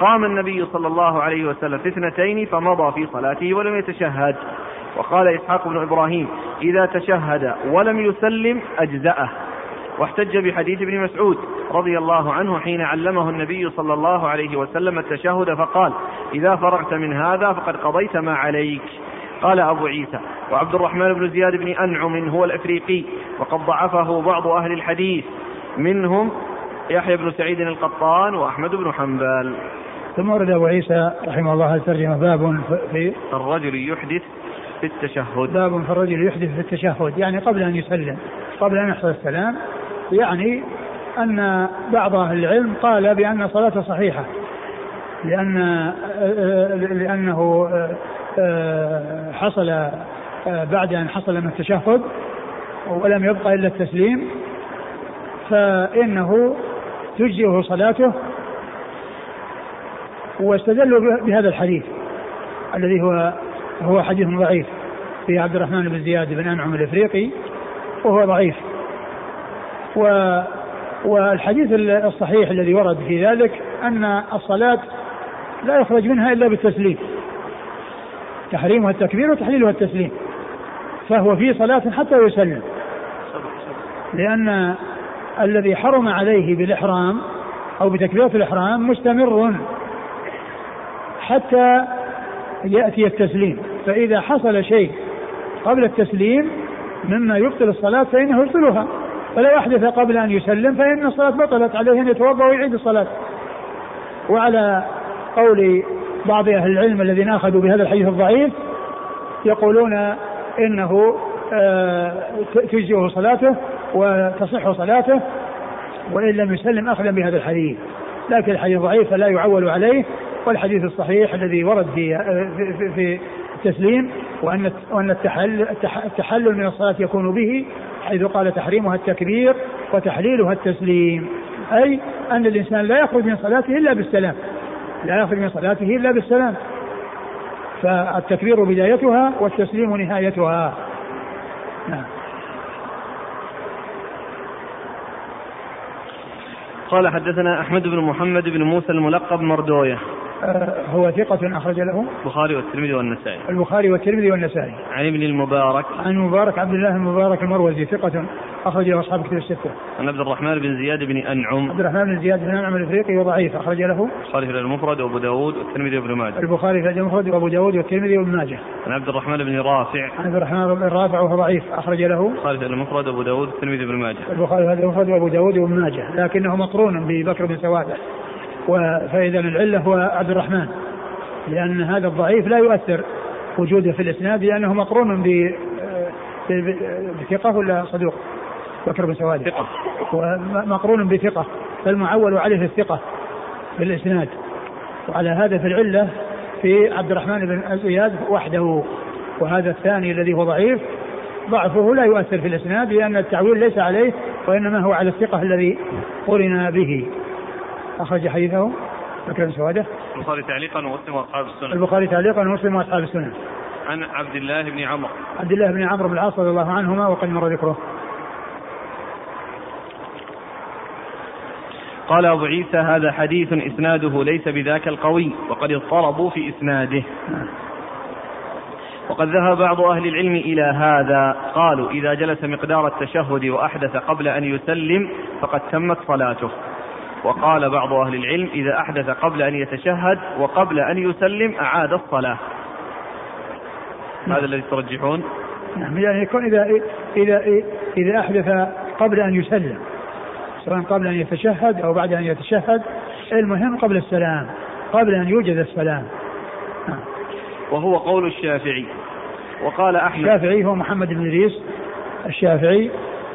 قام النبي صلى الله عليه وسلم في اثنتين فمضى في صلاته ولم يتشهد. وقال إسحاق بن إبراهيم إذا تشهد ولم يسلم أجزأه. واحتج بحديث ابن مسعود رضي الله عنه حين علمه النبي صلى الله عليه وسلم التشهد فقال إذا فرغت من هذا فقد قضيت ما عليك. قال أبو عيسى وعبد الرحمن بن زياد بن أنعم هو الأفريقي وقد ضعفه بعض أهل الحديث منهم يحيى بن سعيد القطان وأحمد بن حنبل. ثم ورد أبو عيسى رحمه الله الترجمة باب في الرجل يحدث في التشهد. باب في الرجل يحدث في التشهد يعني قبل أن يسلم قبل أن يحصل السلام يعني أن بعض أهل العلم قال بأن صلاته صحيحة لأن لأنه حصل بعد أن حصل من التشهد ولم يبقى إلا التسليم فإنه تجزئه صلاته واستدلوا بهذا الحديث الذي هو هو حديث ضعيف في عبد الرحمن بن زياد بن أنعم الإفريقي وهو ضعيف. و والحديث الصحيح الذي ورد في ذلك أن الصلاة لا يخرج منها إلا بالتسليم. تحريمها التكبير وتحليلها التسليم. فهو في صلاة حتى يسلم. لأن الذي حرم عليه بالإحرام أو بتكبيرة الإحرام مستمر حتى يأتي التسليم. فإذا حصل شيء قبل التسليم مما يبطل الصلاة فإنه يبطلها. فلو أحدث قبل أن يسلم فإن الصلاة بطلت عليه أن يتوضأ ويعيد الصلاة. وعلى قول بعض أهل العلم الذين أخذوا بهذا الحديث الضعيف يقولون إنه آه، تجزئه صلاته وتصح صلاته وإن لم يسلم أخذا بهذا الحديث. لكن الحديث ضعيف فلا يعول عليه والحديث الصحيح الذي ورد في في, في التسليم وأن وأن التحلل, التحلل من الصلاة يكون به حيث قال تحريمها التكبير وتحليلها التسليم. أي أن الإنسان لا يخرج من صلاته إلا بالسلام. لا يخرج من صلاته إلا بالسلام. فالتكبير بدايتها والتسليم نهايتها. نعم. قال حدثنا أحمد بن محمد بن موسى الملقب مردوية. هو ثقة أخرج له البخاري والترمذي والنسائي. البخاري والترمذي والنسائي. عن ابن المبارك. عن المبارك عبد الله المبارك المروزي ثقة أخرج له أصحاب كتب الستة. عن عبد الرحمن بن زياد بن أنعم. عبد الرحمن بن زياد بن أنعم الإفريقي وضعيف أخرج له. البخاري في المفرد وأبو داود والترمذي وابن ماجه. البخاري في المفرد وأبو داود والترمذي وابن ماجه. عن عبد الرحمن بن رافع. عن عبد الرحمن بن رافع وهو ضعيف أخرج له. البخاري في المفرد وأبو داود والترمذي وابن ماجه. البخاري في المفرد وأبو داود وابن ماجه لكنه مقرون ببكر بن سوادة. فإذا العلة هو عبد الرحمن. لأن هذا الضعيف لا يؤثر وجوده في الإسناد لأنه مقرون بثقة ولا صدوق؟ بكر بن سواد. ثقة. ومقرون بثقة. فالمعول عليه الثقة في الإسناد وعلى هذا في العلة في عبد الرحمن بن زياد وحده. وهذا الثاني الذي هو ضعيف ضعفه لا يؤثر في الإسناد لأن التعويل ليس عليه وإنما هو على الثقة الذي قرن به. أخرج حديثه. بكر بن سوادة. البخاري تعليقا ومسلم وأصحاب السنن البخاري تعليقا ومسلم وأصحاب السنن عن عبد الله بن عمرو. عبد الله بن عمرو بن العاص رضي الله عنهما وقد مر ذكره. قال أبو عيسى هذا حديث إسناده ليس بذاك القوي وقد اضطربوا في إسناده. وقد ذهب بعض أهل العلم إلى هذا. قالوا إذا جلس مقدار التشهد وأحدث قبل أن يسلم فقد تمت صلاته. وقال بعض أهل العلم إذا أحدث قبل أن يتشهد وقبل أن يسلم أعاد الصلاة. هذا الذي ترجحون؟ نعم يعني يكون إذا إذا إذا أحدث قبل أن يسلم سواء قبل أن يتشهد أو بعد أن يتشهد المهم قبل السلام قبل أن يوجد السلام. نعم. وهو قول الشافعي. وقال أحمد الشافعي هو محمد بن إدريس الشافعي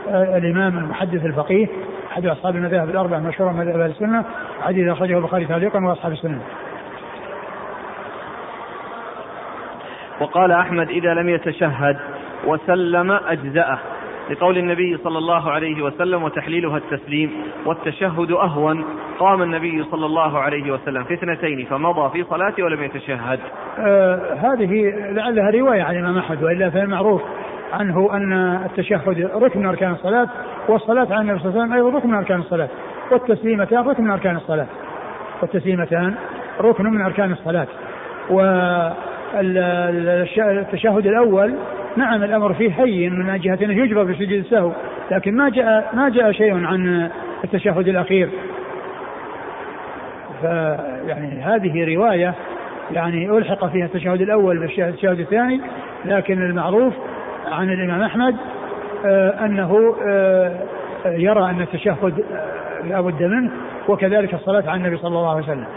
آه، الإمام المحدث الفقيه أحد أصحاب المذاهب الأربع مشهورا مذهب أهل السنة حديث أخرجه البخاري تعليقا وأصحاب السنة. وقال أحمد إذا لم يتشهد وسلم أجزأه لقول النبي صلى الله عليه وسلم وتحليلها التسليم والتشهد أهون قام النبي صلى الله عليه وسلم في اثنتين فمضى في صلاته ولم يتشهد. آه هذه لعلها رواية عن الإمام أحمد وإلا فالمعروف عنه أن التشهد ركن من أركان الصلاة والصلاة على النبي صلى الله عليه وسلم أيضا ركن من أركان الصلاة والتسليمتان ركن من أركان الصلاة. والتسليمتان ركن من أركان الصلاة. والتشهد الأول نعم الأمر فيه هين من جهه أنه يجبر بسجود السهو لكن ما جاء ما جاء شيء عن التشهد الأخير. فيعني هذه رواية يعني ألحق فيها التشهد الأول بالتشهد الثاني لكن المعروف عن الإمام أحمد آه أنه آه يرى أن التشهد لا بد منه وكذلك الصلاة على النبي صلى الله عليه وسلم.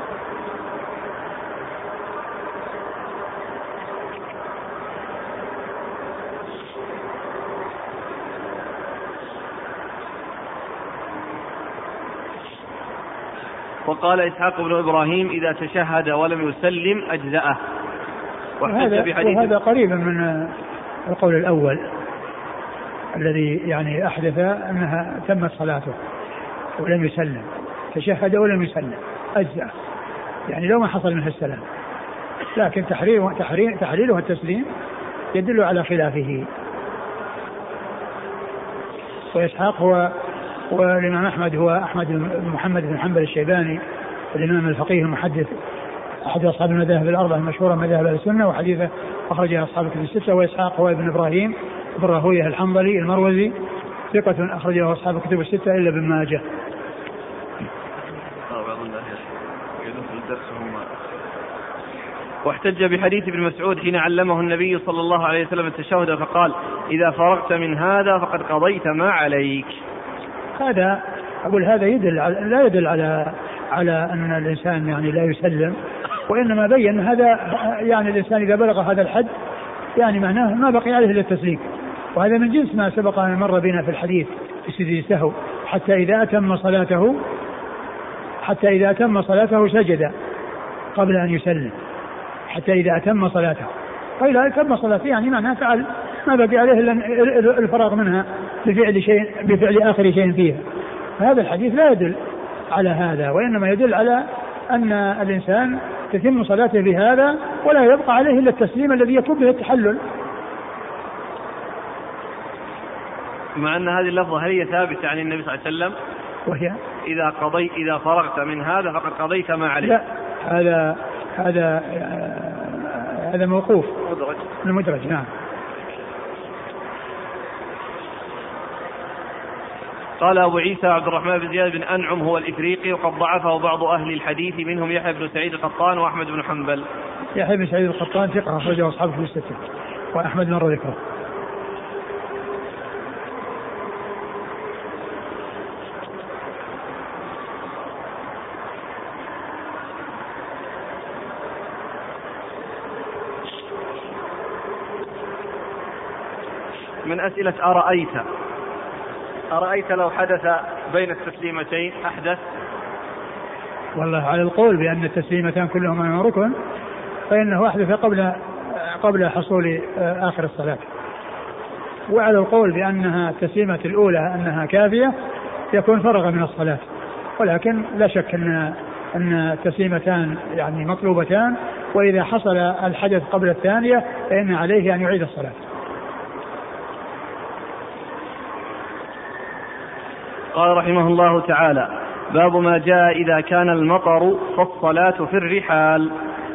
وقال إسحاق بن إبراهيم إذا تشهد ولم يسلم أجزأه. وهذا, وهذا قريبا من القول الأول الذي يعني أحدث أنها تمت صلاته ولم يسلم تشهد ولم يسلم أجزأه يعني لو ما حصل منه السلام. لكن تحرير تحرير تحليله التسليم يدل على خلافه. وإسحاق هو والإمام أحمد هو أحمد بن محمد بن حنبل الشيباني الإمام الفقيه المحدث أحد أصحاب المذاهب الأربعة المشهورة مذاهب السنة وحديثة أخرجه أصحاب الكتب الستة وإسحاق هو ابن إبراهيم بن راهويه الحنظلي المروزي ثقة أخرجه أصحاب الكتب الستة إلا ابن ماجه. واحتج بحديث ابن مسعود حين علمه النبي صلى الله عليه وسلم التشهد فقال إذا فرغت من هذا فقد قضيت ما عليك. هذا أقول هذا يدل على لا يدل على على أن الإنسان يعني لا يسلم. وإنما بين هذا يعني الإنسان إذا بلغ هذا الحد يعني معناه ما بقي عليه إلا التسليم. وهذا من جنس ما سبق أن مر بنا في الحديث في سجود السهو. حتى إذا أتم صلاته حتى إذا أتم صلاته سجد قبل أن يسلم. حتى إذا أتم صلاته. فإذا أتم صلاته يعني معناه فعل. ما بقي عليه إلا الفراغ منها بفعل شيء بفعل آخر شيء فيها. هذا الحديث لا يدل على هذا وإنما يدل على أن الإنسان تتم صلاته بهذا ولا يبقى عليه إلا التسليم الذي يكون به التحلل. مع أن هذه اللفظة هل هي ثابتة عن النبي صلى الله عليه وسلم؟ وهي؟ إذا قضيت إذا فرغت من هذا فقد قضيت ما عليك. لا هذا هذا هذا موقوف. مدرج المدرج نعم. قال أبو عيسى عبد الرحمن بن زياد بن أنعم هو الإفريقي وقد ضعفه بعض أهل الحديث منهم يحيى بن سعيد القطان وأحمد بن حنبل. يحيى بن سعيد القطان ثقة أخرجه أصحابه في الستة وأحمد مر ذكره. من أسئلة أرأيت؟ أرأيت لو حدث بين التسليمتين؟ أحدث. والله على القول بأن التسليمتان كلهما ركن فإنه أحدث قبل قبل حصول آخر الصلاة. وعلى القول بأنها التسليمة الأولى أنها كافية يكون فرغ من الصلاة. ولكن لا شك أن أن التسليمتان يعني مطلوبتان وإذا حصل الحدث قبل الثانية فإن عليه أن يعيد الصلاة. قال رحمه الله تعالى باب ما جاء إذا كان المطر فالصلاة في الرحال.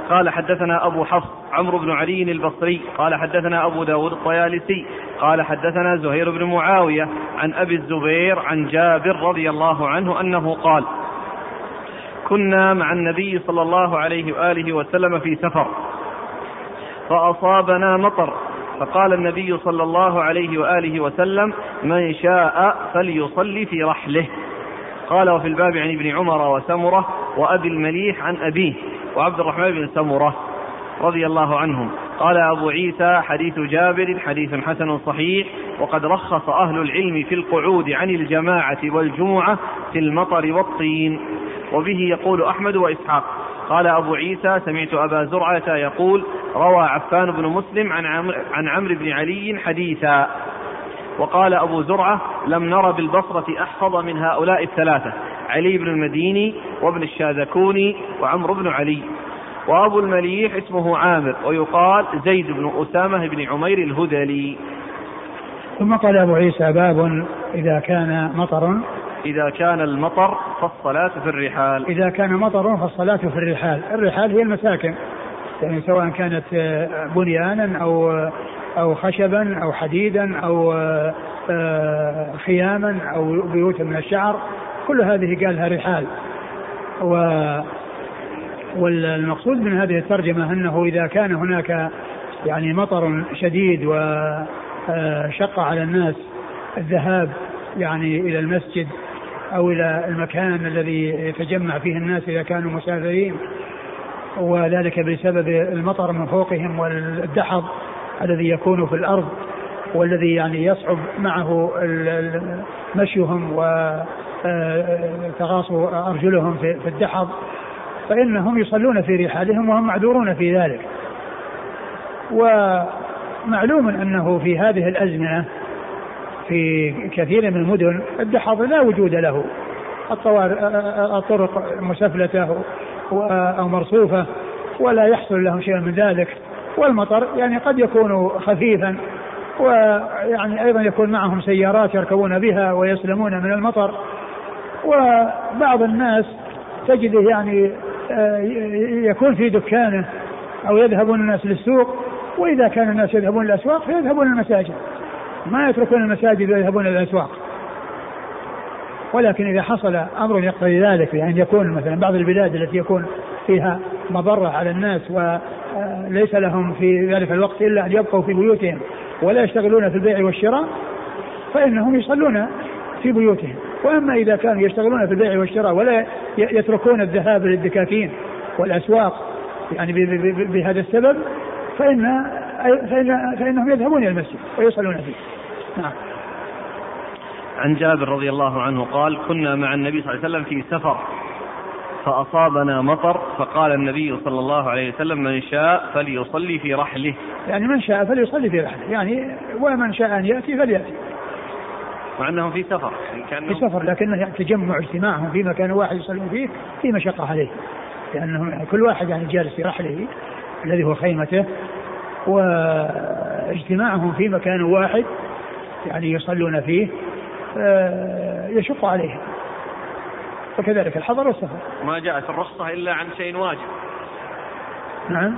قال حدثنا أبو حفص عمرو بن علي البصري. قال حدثنا أبو داود الطيالسي. قال حدثنا زهير بن معاوية عن أبي الزبير عن جابر رضي الله عنه أنه قال كنا مع النبي صلى الله عليه وآله وسلم في سفر فأصابنا مطر فقال النبي صلى الله عليه وآله وسلم من شاء فليصلي في رحله. قال وفي الباب عن ابن عمر وسمرة وأبي المليح عن أبيه وعبد الرحمن بن سمرة رضي الله عنهم. قال أبو عيسى حديث جابر حديث حسن صحيح وقد رخص أهل العلم في القعود عن الجماعة والجمعة في المطر والطين. وبه يقول أحمد وإسحاق. قال أبو عيسى سمعت أبا زرعة يقول روى عفان بن مسلم عن عمرو عن عمرو بن علي حديثا. وقال أبو زرعة لم نر بالبصرة أحفظ من هؤلاء الثلاثة علي بن المديني وابن الشاذكوني وعمرو بن علي. وأبو المليح اسمه عامر ويقال زيد بن أسامة بن عمير الهذلي. ثم قال أبو عيسى باب إذا كان مطر إذا كان المطر فالصلاة في الرحال. إذا كان مطر فالصلاة في الرحال. الرحال هي المساكن. يعني سواء كانت بنيانا أو أو خشبا أو حديدا أو آه، خياما أو بيوتا من الشعر. كل هذه قالها رحال. و والمقصود من هذه الترجمة أنه إذا كان هناك يعني مطر شديد وشق على الناس الذهاب يعني إلى المسجد أو إلى المكان الذي يتجمع فيه الناس إذا كانوا مسافرين وذلك بسبب المطر من فوقهم والدحض الذي يكون في الأرض والذي يعني يصعب معه مشيهم وتغاص أرجلهم في الدحض. فإنهم يصلون في رحالهم وهم معذورون في ذلك. ومعلوم أنه في هذه الأزمنة في كثير من المدن الدحض لا وجود له. الطرق مسفلة أو مرصوفة ولا يحصل لهم شيء من ذلك. والمطر يعني قد يكون خفيفا ويعني أيضا يكون معهم سيارات يركبون بها ويسلمون من المطر. وبعض الناس تجده يعني يكون في دكانه أو يذهبون الناس للسوق وإذا كان الناس يذهبون الاسواق فيذهبون المساجد ما يتركون المساجد ويذهبون إلى الأسواق ولكن إذا حصل أمر يقتضي ذلك بان يعني يكون مثلا بعض البلاد التي يكون فيها مضرة على الناس وليس لهم في ذلك الوقت إلا أن يبقوا في بيوتهم ولا يشتغلون في البيع والشراء فإنهم يصلون في بيوتهم وأما إذا كانوا يشتغلون في البيع والشراء ولا يتركون الذهاب للدكاكين والأسواق يعني بهذا السبب فان فإن فإنهم يذهبون إلى المسجد ويصلون فيه. نعم. عن جابر رضي الله عنه قال كنا مع النبي صلى الله عليه وسلم في سفر فأصابنا مطر فقال النبي صلى الله عليه وسلم من شاء فليصلي في رحله. يعني من شاء فليصلي في رحله يعني ومن شاء أن يأتي فليأتي. مع أنهم في سفر في سفر لكنه يعني تجمع اجتماعهم في مكان واحد يصلون فيه في مشقة عليه. لأنهم يعني كل واحد يعني جالس في رحله الذي هو خيمته واجتماعهم في مكان واحد يعني يصلون فيه آه، يشق عليهم. وكذلك الحضر والسفر ما جاءت الرخصة إلا عن شيء واجب. نعم.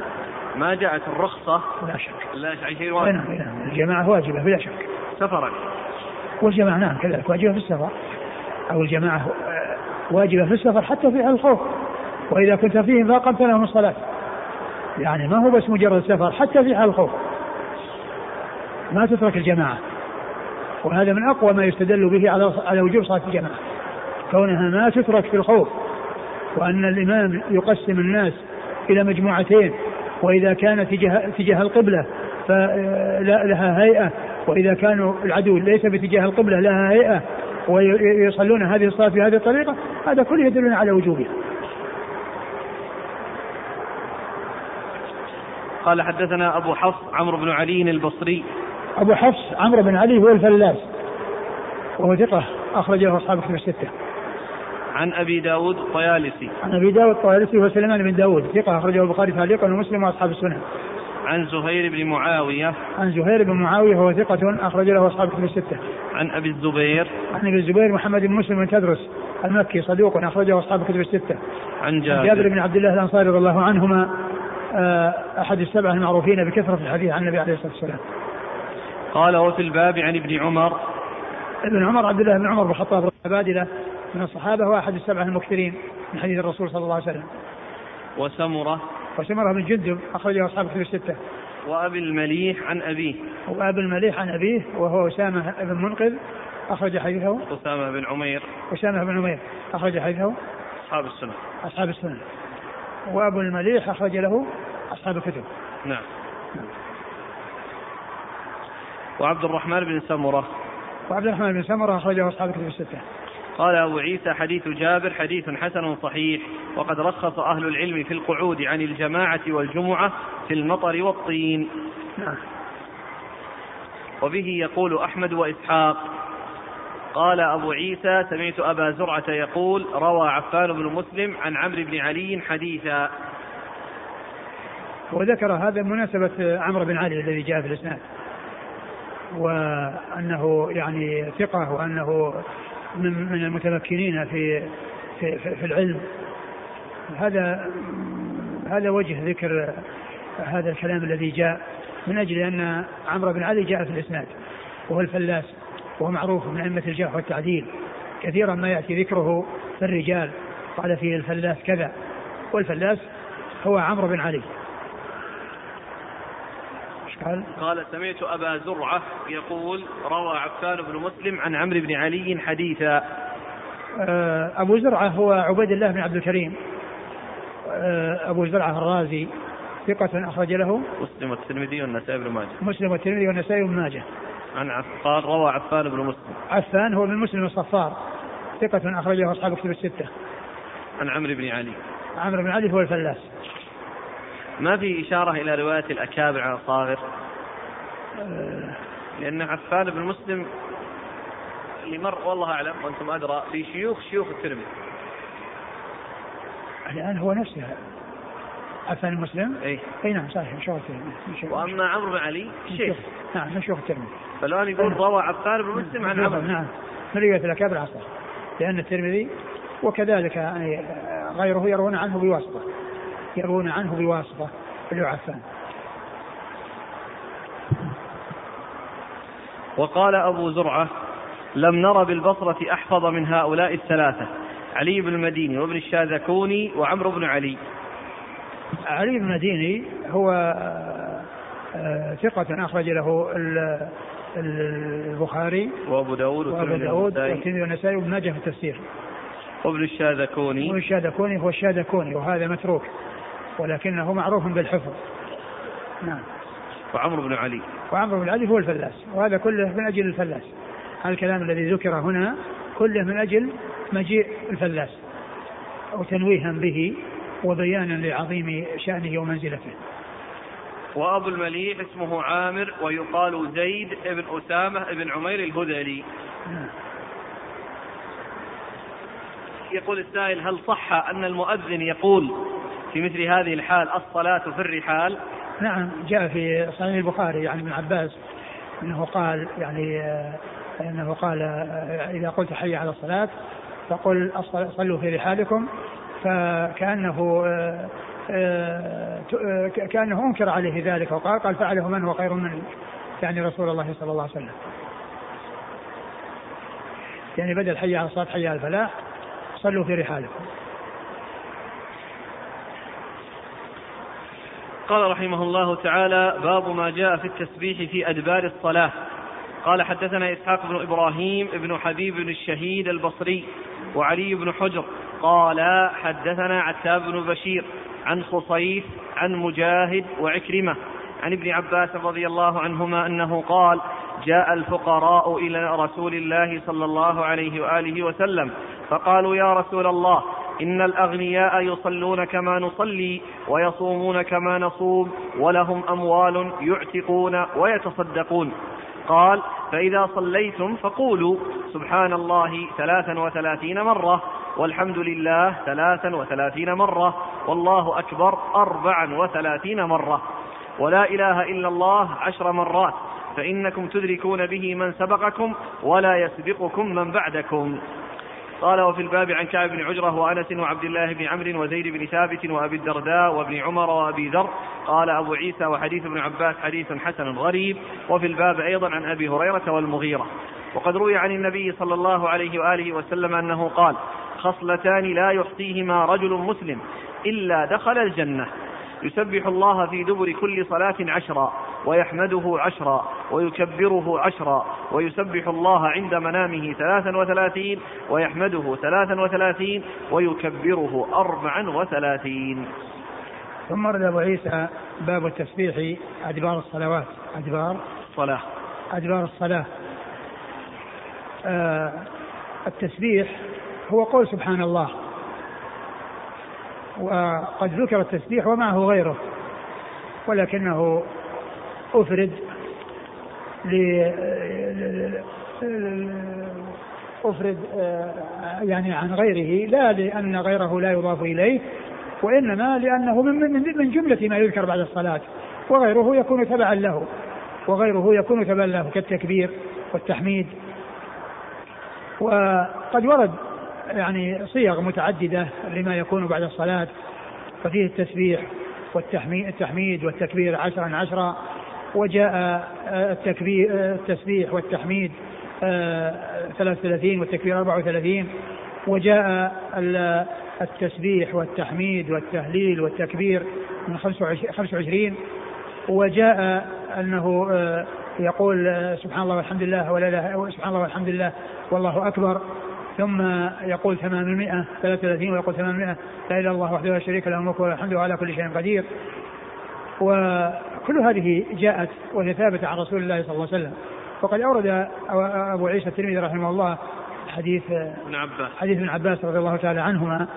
ما جاءت الرخصة لا شك. لا عن شيء واجب. نعم. نعم الجماعة واجبة بلا شك. سفرا. والجماعة نعم كذلك واجبة في السفر. أو الجماعة واجبة في السفر حتى في الخوف. وإذا كنت فيهم فأقمت لهم الصلاة. يعني ما هو بس مجرد سفر حتى في حال الخوف. ما تترك الجماعة. وهذا من أقوى ما يستدل به على على وجوب صلاة الجماعة. كونها ما تترك في الخوف. وأن الإمام يقسم الناس إلى مجموعتين. وإذا كان تجاه, تجاه القبلة فلها هيئة. وإذا كانوا العدو ليس باتجاه القبلة لها هيئة. ويصلون هذه الصلاة بهذه الطريقة هذا كله يدلون على وجوبها. قال حدثنا أبو حفص عمرو بن علي البصري. أبو حفص عمرو بن علي هو الفلاس. وهو ثقة أخرجه أصحاب كتب الستة. عن أبي داود الطيالسي. عن أبي داود الطيالسي هو سليمان بن داود ثقة أخرجه البخاري تعليقا ومسلم وأصحاب السنن. عن زهير بن معاوية. عن زهير بن معاوية وهو ثقة اخرج له أصحاب كتب الستة. عن أبي الزبير. عن أبي الزبير محمد بن مسلم بن تدرس المكي صدوق أخرجه أصحاب كتب الستة. عن جابر, جابر بن عبد الله الأنصاري رضي الله عنهما آه، أحد السبعة المعروفين بكثرة الحديث عن النبي عليه الصلاة والسلام. قال وفي الباب عن ابن عمر. ابن عمر عبد الله بن عمر بن الخطاب عبادله من الصحابة هو أحد السبعة المكثرين من حديث الرسول صلى الله عليه وسلم. وسمرة. وسمرة بن جندب أخرجه أصحاب كتب الستة. وأبي المليح عن أبيه. وأبي المليح عن أبيه وهو أسامة بن منقذ أخرج حديثه. أسامة بن عمير. أسامة بن عمير أخرج حديثه. أصحاب السنة. أصحاب السنة. وأبو المليح أخرج له أصحاب الكتب. نعم. وعبد الرحمن بن سمرة. وعبد الرحمن بن سمرة أخرجه أصحاب الكتب الستة. قال أبو عيسى حديث جابر حديث حسن صحيح وقد رخص أهل العلم في القعود عن الجماعة والجمعة في المطر والطين. نعم. وبه يقول أحمد وإسحاق. قال أبو عيسى سمعت أبا زرعة يقول روى عفان بن مسلم عن عمرو بن علي حديثا. وذكر هذا مناسبة عمرو بن علي الذي جاء في الإسناد. وأنه يعني ثقة وأنه من من المتمكنين في في, في العلم. هذا هذا وجه ذكر هذا الكلام الذي جاء من أجل أن عمرو بن علي جاء في الإسناد وهو الفلاس وهو معروف من أئمة الجرح والتعديل. كثيرا ما يأتي ذكره في الرجال قال فيه الفلاس كذا والفلاس هو عمرو بن علي. قال قال سمعت أبا زرعة يقول روى عفان بن مسلم عن عمرو بن علي حديثا. آه، أبو زرعة هو عبيد الله بن عبد الكريم. آه، أبو زرعة الرازي ثقة أخرج له. مسلم والترمذي والنسائي بن ماجه. مسلم والترمذي والنسائي بن ماجه. عن قال روى عفان بن مسلم. عفان هو من مسلم الصفار. ثقة أخرجه أصحاب كتب الستة. عن عمرو بن علي. عمرو بن علي هو الفلاس. ما في إشارة إلى رواية الأكابر على الصاغر لأن عفان بن مسلم اللي مر والله أعلم وأنتم أدرى في شيوخ شيوخ الترمذي. الآن هو نفسه. عفان المسلم إي. إي نعم صحيح شيوخ الترمذي. وأما عمرو بن علي شيخ. نعم من شيوخ الترمذي. فالان يقول روى عفان بن مسلم عن عمرو. نعم. من رواية الأكابر؟ عصر لأن الترمذي وكذلك يعني غيره يروون عنه بواسطة. يروون عنه بواسطة اللي عفان وقال أبو زرعة لم نر بالبصرة أحفظ من هؤلاء الثلاثة علي بن المديني وابن الشاذكوني وعمرو بن علي. علي بن المديني هو آه، ثقة أخرج له البخاري وأبو داود وأبو داود والترمذي والنسائي وابن ماجه في التفسير. وابن الشاذكوني. وابن الشاذكوني هو الشاذكوني وهذا متروك. ولكنه معروف بالحفظ. نعم. وعمرو بن علي. وعمرو بن علي هو الفلاس وهذا كله من أجل الفلاس. هذا الكلام الذي ذكر هنا كله من أجل مجيء الفلاس أو تنويها به وبيانا لعظيم شأنه ومنزلته. وأبو المليح اسمه عامر ويقال زيد بن أسامة بن عمير الهذلي. نعم. يقول السائل هل صح أن المؤذن يقول في مثل هذه الحال الصلاة في الرحال. نعم جاء في صحيح البخاري يعني ابن عباس أنه قال يعني أنه قال إذا قلت حي على الصلاة فقل صلوا في رحالكم فكأنه كأنه أنكر عليه ذلك وقال قال فعله من هو خير منه يعني رسول الله صلى الله عليه وسلم. يعني بدل حي على الصلاة حي على الفلاح صلوا في رحالكم. قال رحمه الله تعالى باب ما جاء في التسبيح في أدبار الصلاة. قال حدثنا إسحاق بن إبراهيم بن حبيب بن الشهيد البصري وعلي بن حجر. قال حدثنا عتاب بن بشير عن خصيف عن مجاهد وعكرمة عن ابن عباس رضي الله عنهما أنه قال جاء الفقراء إلى رسول الله صلى الله عليه وآله وسلم فقالوا يا رسول الله إن الأغنياء يصلون كما نصلي ويصومون كما نصوم ولهم أموال يعتقون ويتصدقون. قال فإذا صليتم فقولوا سبحان الله ثلاثا وثلاثين مرة والحمد لله ثلاثا وثلاثين مرة والله أكبر أربعا وثلاثين مرة ولا إله إلا الله عشر مرات فإنكم تدركون به من سبقكم ولا يسبقكم من بعدكم. قال وفي الباب عن كعب بن عجرة وأنس وعبد الله بن عمرو وزيد بن ثابت وأبي الدرداء وابن عمر وأبي ذر قال أبو عيسى وحديث ابن عباس حديث حسن غريب وفي الباب أيضا عن أبي هريرة والمغيرة. وقد روي عن النبي صلى الله عليه وآله وسلم أنه قال خصلتان لا يحصيهما رجل مسلم إلا دخل الجنة. يسبح الله في دبر كل صلاة عشرا ويحمده عشرا ويكبره عشرا ويسبح الله عند منامه ثلاثا وثلاثين ويحمده ثلاثا وثلاثين ويكبره أربعا وثلاثين. ثم ورد أبو عيسى باب التسبيح أدبار الصلوات. أدبار. الصلاة أدبار الصلاة. آه التسبيح هو قول سبحان الله. وقد ذكر التسبيح ومعه غيره ولكنه أفرد أفرد يعني عن غيره لا لأن غيره لا يضاف إليه وإنما لأنه من, من, من جملة ما يذكر بعد الصلاة وغيره يكون تبعا له وغيره يكون تبعا له كالتكبير والتحميد. وقد ورد يعني صيغ متعددة لما يكون بعد الصلاة ففيه التسبيح والتحميد التحميد والتكبير عشرا عشرا وجاء آه، التكبير آه، التسبيح والتحميد 33 آه، والتكبير 34 وجاء التسبيح والتحميد والتهليل والتكبير من 25 وجاء أنه يقول سبحان الله والحمد لله ولا سبحان الله والحمد لله والله أكبر ثم يقول 800 33 ويقول 800 لا إله إلا الله وحده لا شريك له الملك وله الحمد على كل شيء قدير. وكل هذه جاءت وهي ثابتة عن رسول الله صلى الله عليه وسلم. وقد أورد أبو عيسى الترمذي رحمه الله حديث ابن عباس. حديث ابن عباس رضي الله تعالى عنهما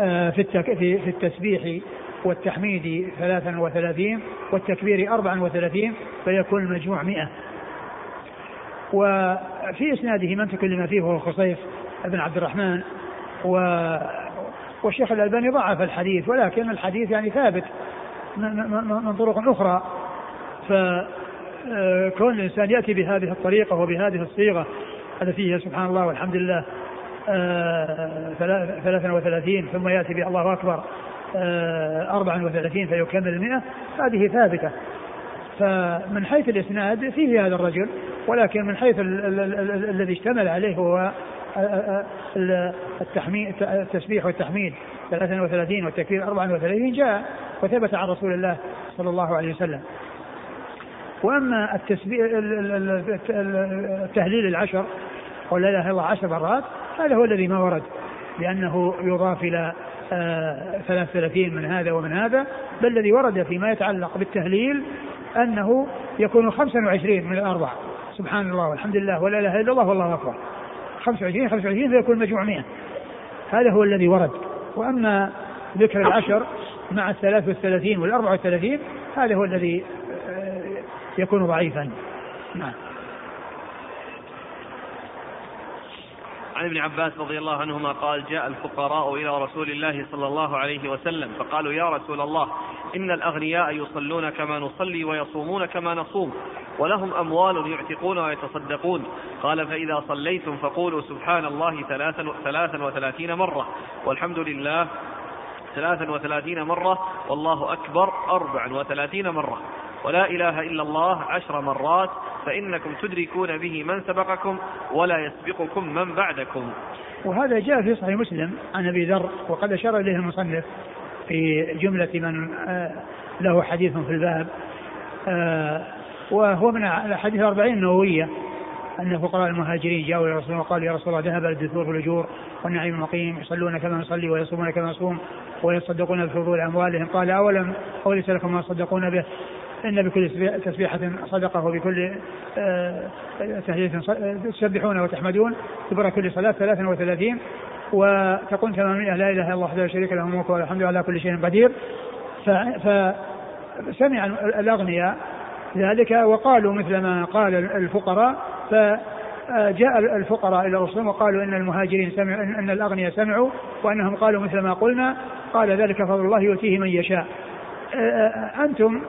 آه، في في التسبيح والتحميد 33 والتكبير 34 فيكون المجموع 100 وفي إسناده من تكلم فيه وهو خصيف بن عبد الرحمن و والشيخ الألباني ضعف الحديث ولكن الحديث يعني ثابت من طرق أخرى. فكون الإنسان يأتي بهذه الطريقة وبهذه الصيغة التي هي سبحان الله والحمد لله آه، ثلاثا وثلاثين ثم يأتي به الله أكبر آه، أربعا وثلاثين فيكمل المئة هذه ثابتة. فمن حيث الإسناد فيه هذا الرجل ولكن من حيث الذي اشتمل عليه هو التحميد التسبيح والتحميد 33 والتكبير 34 جاء وثبت عن رسول الله صلى الله عليه وسلم. وأما التسبيح التهليل العشر قول لا إله إلا الله عشر مرات هذا هو الذي ما ورد لأنه يضاف إلى 33 من هذا ومن هذا بل الذي ورد فيما يتعلق بالتهليل أنه يكون 25 من الاربع سبحان الله والحمد لله ولا إله إلا الله والله أكبر 25 25 فيكون مجموع 100 هذا هو الذي ورد. وأما ذكر العشر مع الثلاث والثلاثين والأربع والثلاثين هذا هو الذي آه، يكون ضعيفا. نعم. عن ابن عباس رضي الله عنهما قال جاء الفقراء إلى رسول الله صلى الله عليه وسلم فقالوا يا رسول الله إن الأغنياء يصلون كما نصلي ويصومون كما نصوم ولهم أموال يعتقون ويتصدقون. قال فإذا صليتم فقولوا سبحان الله ثلاثا, ثلاثا وثلاثين مرة والحمد لله ثلاثا وثلاثين مرة والله أكبر أربعا وثلاثين مرة. ولا إله إلا الله عشر مرات فإنكم تدركون به من سبقكم ولا يسبقكم من بعدكم. وهذا جاء في صحيح مسلم عن أبي ذر وقد أشار إليه المصنف في جملة من آه، له حديث في الباب. آه، وهو من الأحاديث الأربعين النووية أن فقراء المهاجرين جاءوا إلى رسول الله وقالوا يا رسول الله ذهب الدثور والأجور والنعيم المقيم يصلون كما نصلي ويصومون كما نصوم ويصدقون بفضول أموالهم. قال أولم أوليس لكم ما تصدقون به؟ إن بكل تسبيحة صدقة وبكل آه، تهلية تسبحون وتحمدون كبر كل صلاة ثلاثا وثلاثين وتقول ثمانمائة لا إله إلا الله وحده لا شريك له الملك والحمد على كل شيء قدير. فسمع الأغنياء ذلك وقالوا مثل ما قال الفقراء فجاء الفقراء إلى الرسول وقالوا إن المهاجرين سمعوا إن الأغنياء سمعوا وأنهم قالوا مثل ما قلنا قال ذلك فضل الله يؤتيه من يشاء. أنتم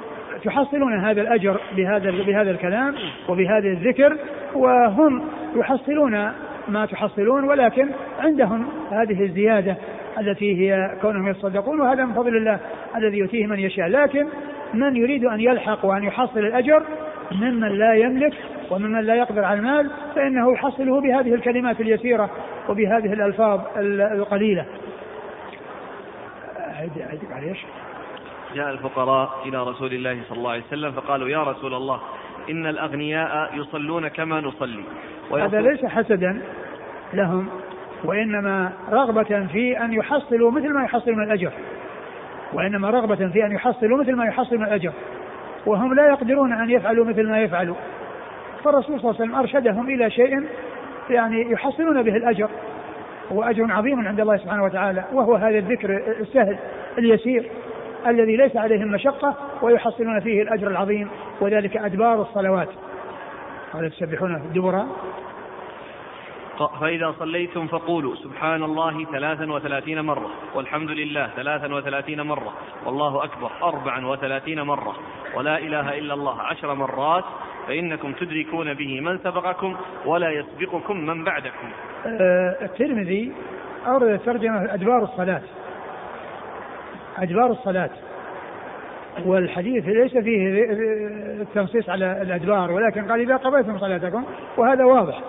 تحصلون هذا الأجر بهذا بهذا الكلام وبهذا الذكر وهم يحصلون ما تحصلون ولكن عندهم هذه الزيادة التي هي كونهم يتصدقون وهذا من فضل الله الذي يؤتيه من يشاء. لكن من يريد أن يلحق وأن يحصل الأجر ممن لا يملك وممن لا يقدر على المال فإنه يحصله بهذه الكلمات اليسيرة وبهذه الألفاظ القليلة. جاء الفقراء إلى رسول الله صلى الله عليه وسلم فقالوا يا رسول الله إن الأغنياء يصلون كما نصلي. هذا ليس حسدا لهم وإنما رغبة في أن يحصلوا مثل ما يحصلون الأجر. وإنما رغبة في أن يحصلوا مثل ما يحصلون الأجر. وهم لا يقدرون أن يفعلوا مثل ما يفعلوا. فالرسول صلى الله عليه وسلم أرشدهم إلى شيء يعني يحصلون به الأجر. هو أجر عظيم عند الله سبحانه وتعالى. وهو هذا الذكر السهل اليسير. الذي ليس عليهم مشقة ويحصلون فيه الأجر العظيم وذلك أدبار الصلوات. قال تسبحون الدبر فإذا صليتم فقولوا سبحان الله ثلاثا وثلاثين مرة والحمد لله ثلاثا وثلاثين مرة والله أكبر أربعا وثلاثين مرة ولا إله إلا الله عشر مرات فإنكم تدركون به من سبقكم ولا يسبقكم من بعدكم. آه، الترمذي أورد ترجمة أدبار الصلاة. أدبار الصلاة. والحديث ليس فيه التنصيص على الأدبار ولكن قال إذا قضيتم صلاتكم وهذا واضح.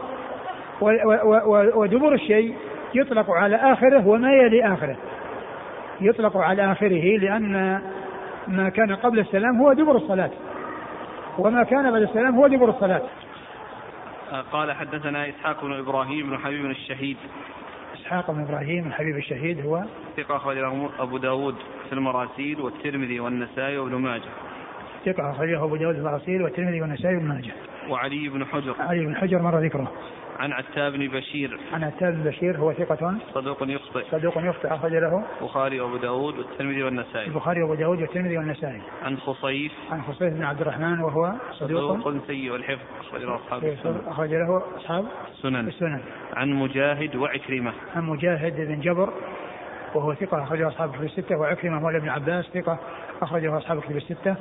ودبر الشيء يطلق على آخره وما يلي آخره. يطلق على آخره لأن ما كان قبل السلام هو دبر الصلاة. وما كان بعد السلام هو دبر الصلاة. قال حدثنا إسحاق بن إبراهيم بن حبيب الشهيد. إسحاق بن إبراهيم الحبيب الشهيد هو ثقة أخرجه أبو داود في المراسيل والترمذي والنسائي وابن ماجه. ثقة أخرجه أبو داود في المراسيل والترمذي والنسائي وابن ماجه. وعلي بن حجر. علي بن حجر مر ذكره. عن عتاب بن بشير. عن عتاب بن بشير هو ثقة؟ صدوق يخطئ. صدوق يخطئ أخرج له البخاري وأبو داود والترمذي والنسائي. البخاري وأبو داود والترمذي والنسائي. عن خصيف. عن خصيف بن عبد الرحمن وهو صدوق, صدوق سيء الحفظ أخرج له أصحاب السنن. أخرج له أصحاب السنن السنن. عن مجاهد وعكرمة. عن مجاهد بن جبر وهو ثقة أخرجه أصحاب الكتب الستة. وعكرمة مولى ابن عباس ثقة أخرجه أصحاب الكتب الستة.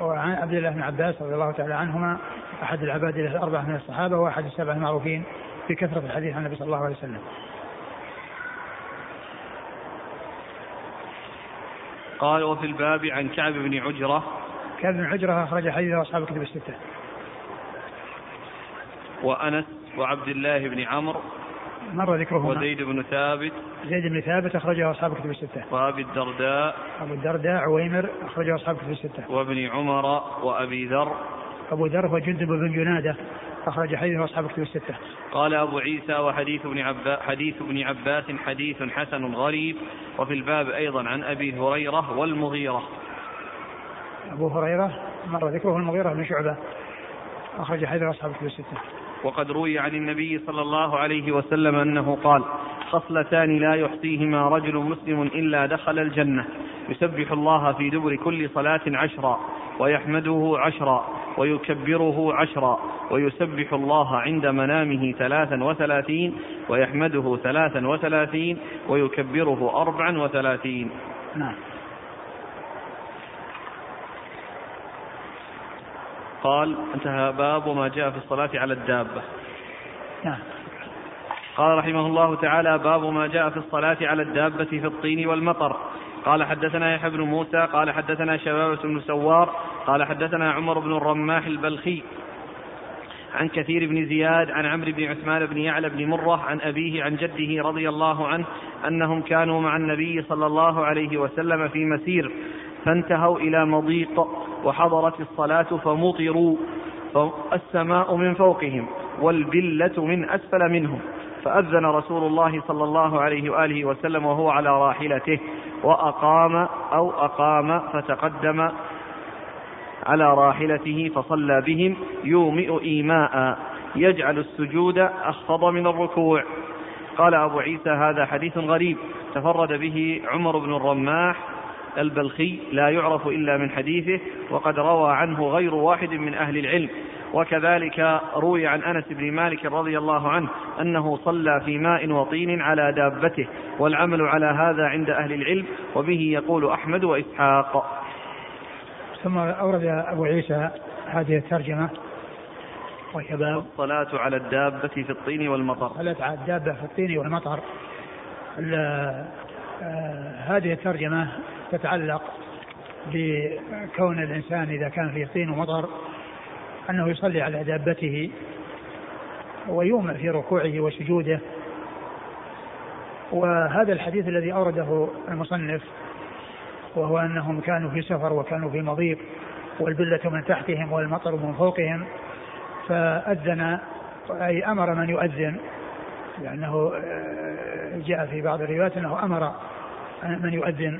وعن عبد الله بن عباس رضي الله تعالى عنهما أحد العباد الأربعة من الصحابة وأحد السبع المعروفين بكثرة الحديث عن النبي صلى الله عليه وسلم. قال وفي الباب عن كعب بن عجرة. كعب بن عجرة أخرج حديثه أصحاب الكتب الستة. وأنس وعبد الله بن عمرو. مر ذكرهما وزيد بن ثابت. زيد بن ثابت أخرجه أصحاب الكتب الستة. وأبي الدرداء. أبو الدرداء عويمر أخرجه أصحاب الكتب الستة. وابن عمر وأبي ذر. أبو ذر هو جندب بن جنادة أخرج حديثه أصحاب الكتب الستة. قال أبو عيسى وحديث ابن عباس حديث ابن عباس حديث حسن غريب. وفي الباب أيضا عن أبي هريرة والمغيرة. أبو هريرة مر ذكره المغيرة بن شعبة أخرج حديث أصحاب الكتب الستة. وقد روي عن النبي صلى الله عليه وسلم أنه قال خصلتان لا يحصيهما رجل مسلم إلا دخل الجنة. يسبح الله في دبر كل صلاة عشرا ويحمده عشرا ويكبره عشرا ويسبح الله عند منامه ثلاثا وثلاثين ويحمده ثلاثا وثلاثين ويكبره أربعا وثلاثين. نعم. قال انتهى باب ما جاء في الصلاة على الدابة. نعم. قال رحمه الله تعالى باب ما جاء في الصلاة على الدابة في الطين والمطر. قال حدثنا يحيى بن موسى قال حدثنا شبابة بن سوار قال حدثنا عمر بن الرماح البلخي عن كثير بن زياد عن عمرو بن عثمان بن يعلى بن مرة عن أبيه عن جده رضي الله عنه أنهم كانوا مع النبي صلى الله عليه وسلم في مسير فانتهوا إلى مضيق. وحضرت الصلاة فمطروا السماء من فوقهم والبلة من أسفل منهم. فأذن رسول الله صلى الله عليه وآله وسلم وهو على راحلته وأقام أو أقام فتقدم على راحلته فصلى بهم يومئ إيماء يجعل السجود أخفض من الركوع. قال أبو عيسى هذا حديث غريب تفرد به عمر بن الرماح البلخي لا يعرف إلا من حديثه وقد روى عنه غير واحد من أهل العلم وكذلك روي عن أنس بن مالك رضي الله عنه أنه صلى في ماء وطين على دابته والعمل على هذا عند أهل العلم وبه يقول أحمد وإسحاق. ثم أورد أبو عيسى هذه الترجمة وهي باب الصلاة على الدابة في الطين والمطر. الصلاة على الدابة في الطين والمطر. آه، هذه الترجمة تتعلق بكون الإنسان إذا كان في طين ومطر أنه يصلي على دابته ويومئ في ركوعه وسجوده. وهذا الحديث الذي أورده المصنف وهو أنهم كانوا في سفر وكانوا في مضيق والبلة من تحتهم والمطر من فوقهم فأذن أي أمر من يؤذن لأنه جاء في بعض الروايات أنه أمر من يؤذن.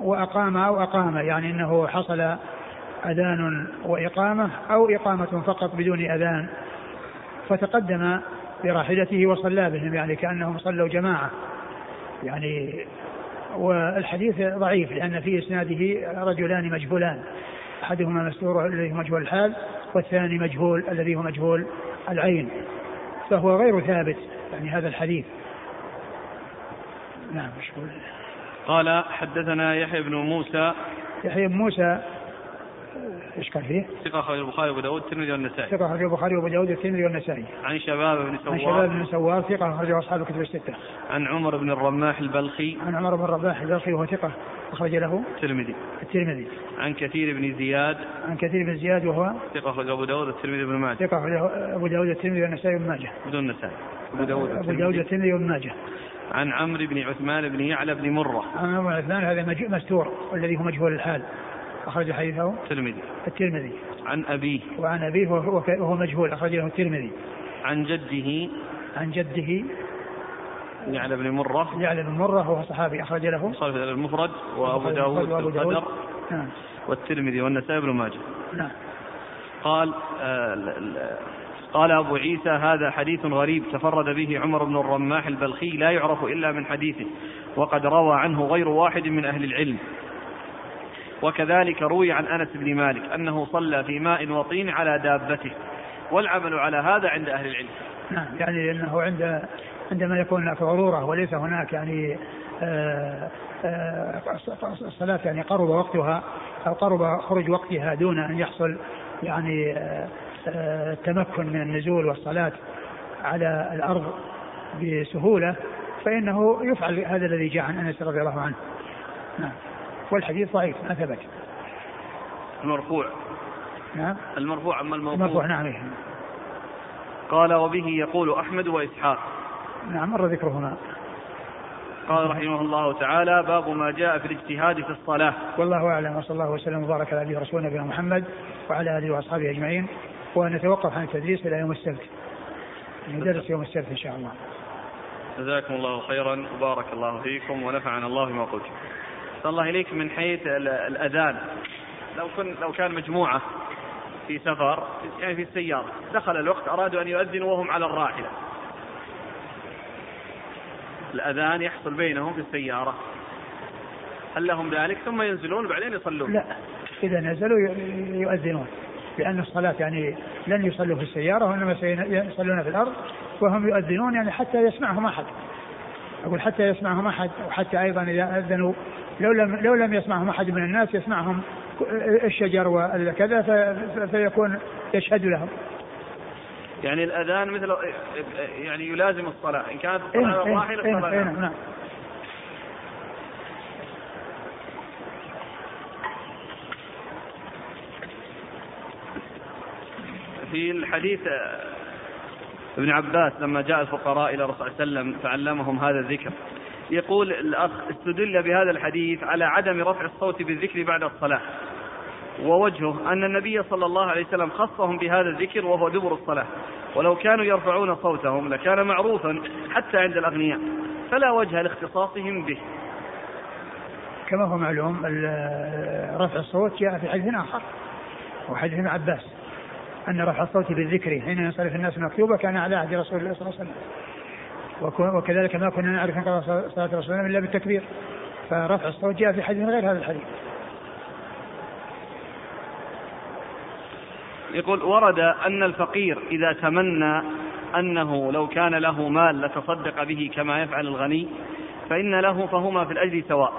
وأقام أو أقام يعني أنه حصل أذان وإقامة أو إقامة فقط بدون أذان فتقدم براحلته وصلى بهم يعني كأنهم صلوا جماعة. يعني والحديث ضعيف لأن في إسناده رجلان مجهولان أحدهما مستور الذي هو مجهول الحال والثاني مجهول الذي هو مجهول العين فهو غير ثابت يعني هذا الحديث. نعم مشغول قال حدثنا يحيى بن موسى يحيى بن موسى إيش كان فيه؟ ثقة أخرج البخاري وأبو داود الترمذي والنسائي. ثقة أخرج البخاري وأبو داود الترمذي والنسائي. عن شبابة بن سوار. عن شبابة بن سوار ثقة أخرجه أصحاب الكتب الستة. عن عمر بن الرماح البلخي. عن عمر بن الرماح البلخي وهو ثقة أخرج له الترمذي. الترمذي. عن كثير بن زياد. عن كثير بن زياد وهو ثقة أخرج أبو داود الترمذي بن ماجه. ثقة أخرج أبو داود الترمذي والنسائي بن ماجه. بدون النسائي. أبو داود أبو داود الترمذي بن ماجه. عن عمرو بن عثمان بن يعلى بن مرة. عن عمرو بن عثمان هذا مستور والذي هو مجهول الحال. أخرج حديثه. الترمذي. الترمذي. عن أبيه. وعن أبيه وهو مجهول أخرج له الترمذي. عن جده. عن جده. يعلى بن مرة. يعلى بن مرة وهو صحابي أخرج له. صالح المفرد وأبو داود وأبو داود. نعم. والترمذي والنسائي بن ماجه. نعم. قال آه قال أبو عيسى هذا حديث غريب تفرد به عمر بن الرماح البلخي لا يعرف إلا من حديثه وقد روى عنه غير واحد من أهل العلم وكذلك روي عن أنس بن مالك أنه صلى في ماء وطين على دابته والعمل على هذا عند أهل العلم. نعم يعني انه عند عندما يكون هناك ضروره وليس هناك يعني آه، آه، الصلاة يعني قرب وقتها أو قرب خروج وقتها دون أن يحصل يعني التمكن من النزول والصلاة على الأرض بسهولة فإنه يفعل هذا الذي جاء عن أنس رضي الله عنه. نعم. والحديث ضعيف ما ثبت. المرفوع. نعم. المرفوع أما الموقوف؟ المرفوع نعم. قال وبه يقول أحمد وإسحاق. نعم مر ذكرهما. قال رحمه الله تعالى باب ما جاء في الاجتهاد في الصلاة. والله أعلم وصلى الله وسلم وبارك على نبينا محمد وعلى آله وأصحابه أجمعين. ونتوقف عن التدريس إلى يوم السبت. ندرس يوم السبت إن شاء الله. جزاكم الله خيرا وبارك الله فيكم ونفعنا الله بما قلتم الله إليك من حيث الأذان. لو كن لو كان مجموعة في سفر يعني في السيارة دخل الوقت أرادوا أن يؤذنوا وهم على الراحلة. الأذان يحصل بينهم في السيارة. هل لهم ذلك؟ ثم ينزلون بعدين يصلون. لا إذا نزلوا يؤذنون. لأن الصلاة يعني لن يصلوا في السيارة وإنما يصلون في الأرض وهم يؤذنون يعني حتى يسمعهم أحد أقول حتى يسمعهم أحد وحتى أيضا إذا أذنوا لو لم لو لم يسمعهم أحد من الناس يسمعهم الشجر وكذا فيكون يشهد لهم. يعني الأذان مثل يعني يلازم الصلاة إن كانت الصلاة إيه واحدة إيه الصلاة إيه نعم. في الحديث ابن عباس لما جاء الفقراء إلى الرسول صلى الله عليه وسلم فعلمهم هذا الذكر. يقول الأخ استدل بهذا الحديث على عدم رفع الصوت بالذكر بعد الصلاة. ووجهه أن النبي صلى الله عليه وسلم خصهم بهذا الذكر وهو دبر الصلاة. ولو كانوا يرفعون صوتهم لكان معروفا حتى عند الأغنياء. فلا وجه لاختصاصهم به. كما هو معلوم رفع الصوت جاء في حديث آخر وحديث ابن عباس. أن رفع الصوت بالذكر حين ينصرف الناس مكتوبة كان على عهد رسول الله صلى الله عليه وسلم. وكذلك ما كنا نعرف انقضاء صلاة رسول الله إلا بالتكبير. فرفع الصوت جاء في حديث غير هذا الحديث. يقول ورد أن الفقير إذا تمنى أنه لو كان له مال لتصدق به كما يفعل الغني فإن له فهما في الأجر سواء.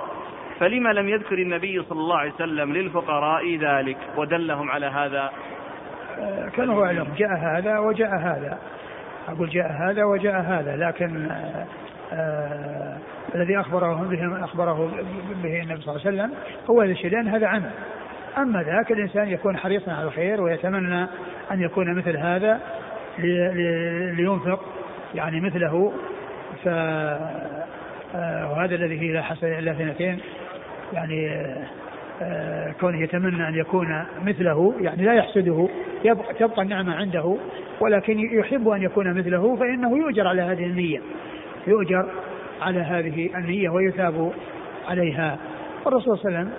فلما لم يذكر النبي صلى الله عليه وسلم للفقراء ذلك ودلهم على هذا كما هو أعلم جاء هذا وجاء هذا. أقول جاء هذا وجاء هذا لكن آه, آه، الذي أخبره به أخبره به النبي صلى الله عليه وسلم هو الشيء لأن هذا عنه أما ذاك الإنسان يكون حريصا على الخير ويتمنى أن يكون مثل هذا لينفق يعني مثله. ف آه، وهذا الذي فيه لا حسن إلا اثنتين يعني آه، كونه يتمنى أن يكون مثله يعني لا يحسده تبقى النعمة عنده ولكن يحب أن يكون مثله فإنه يؤجر على هذه النية. يؤجر على هذه النية ويثاب عليها. والرسول صلى الله عليه وسلم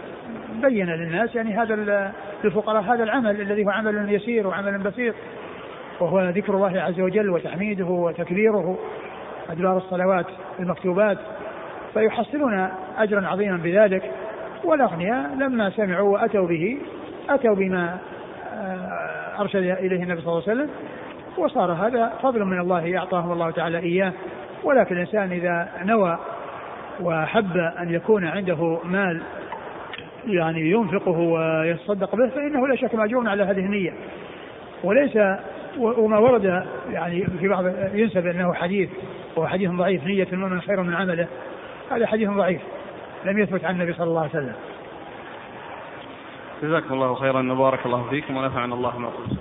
بين للناس يعني هذا للفقراء هذا العمل الذي هو عمل يسير وعمل بسيط وهو ذكر الله عز وجل وتحميده وتكبيره أدبار الصلوات المكتوبات فيحصلون أجرا عظيما بذلك. والأغنياء لما سمعوا وأتوا به أتوا بما آه، أرشد إليه النبي صلى الله عليه وسلم وصار هذا فضل من الله أعطاهم الله تعالى إياه. ولكن الإنسان إذا نوى وحب أن يكون عنده مال يعني ينفقه ويتصدق به فإنه لا شك مأجور على هذه النية. وليس وما ورد يعني في بعض ينسب إنه حديث وهو حديث ضعيف نية المؤمن خير من عمله. هذا حديث ضعيف. لم يثبت عن النبي صلى الله عليه وسلم. جزاكم الله خيرا وبارك الله فيكم ونفعنا الله ما قلت.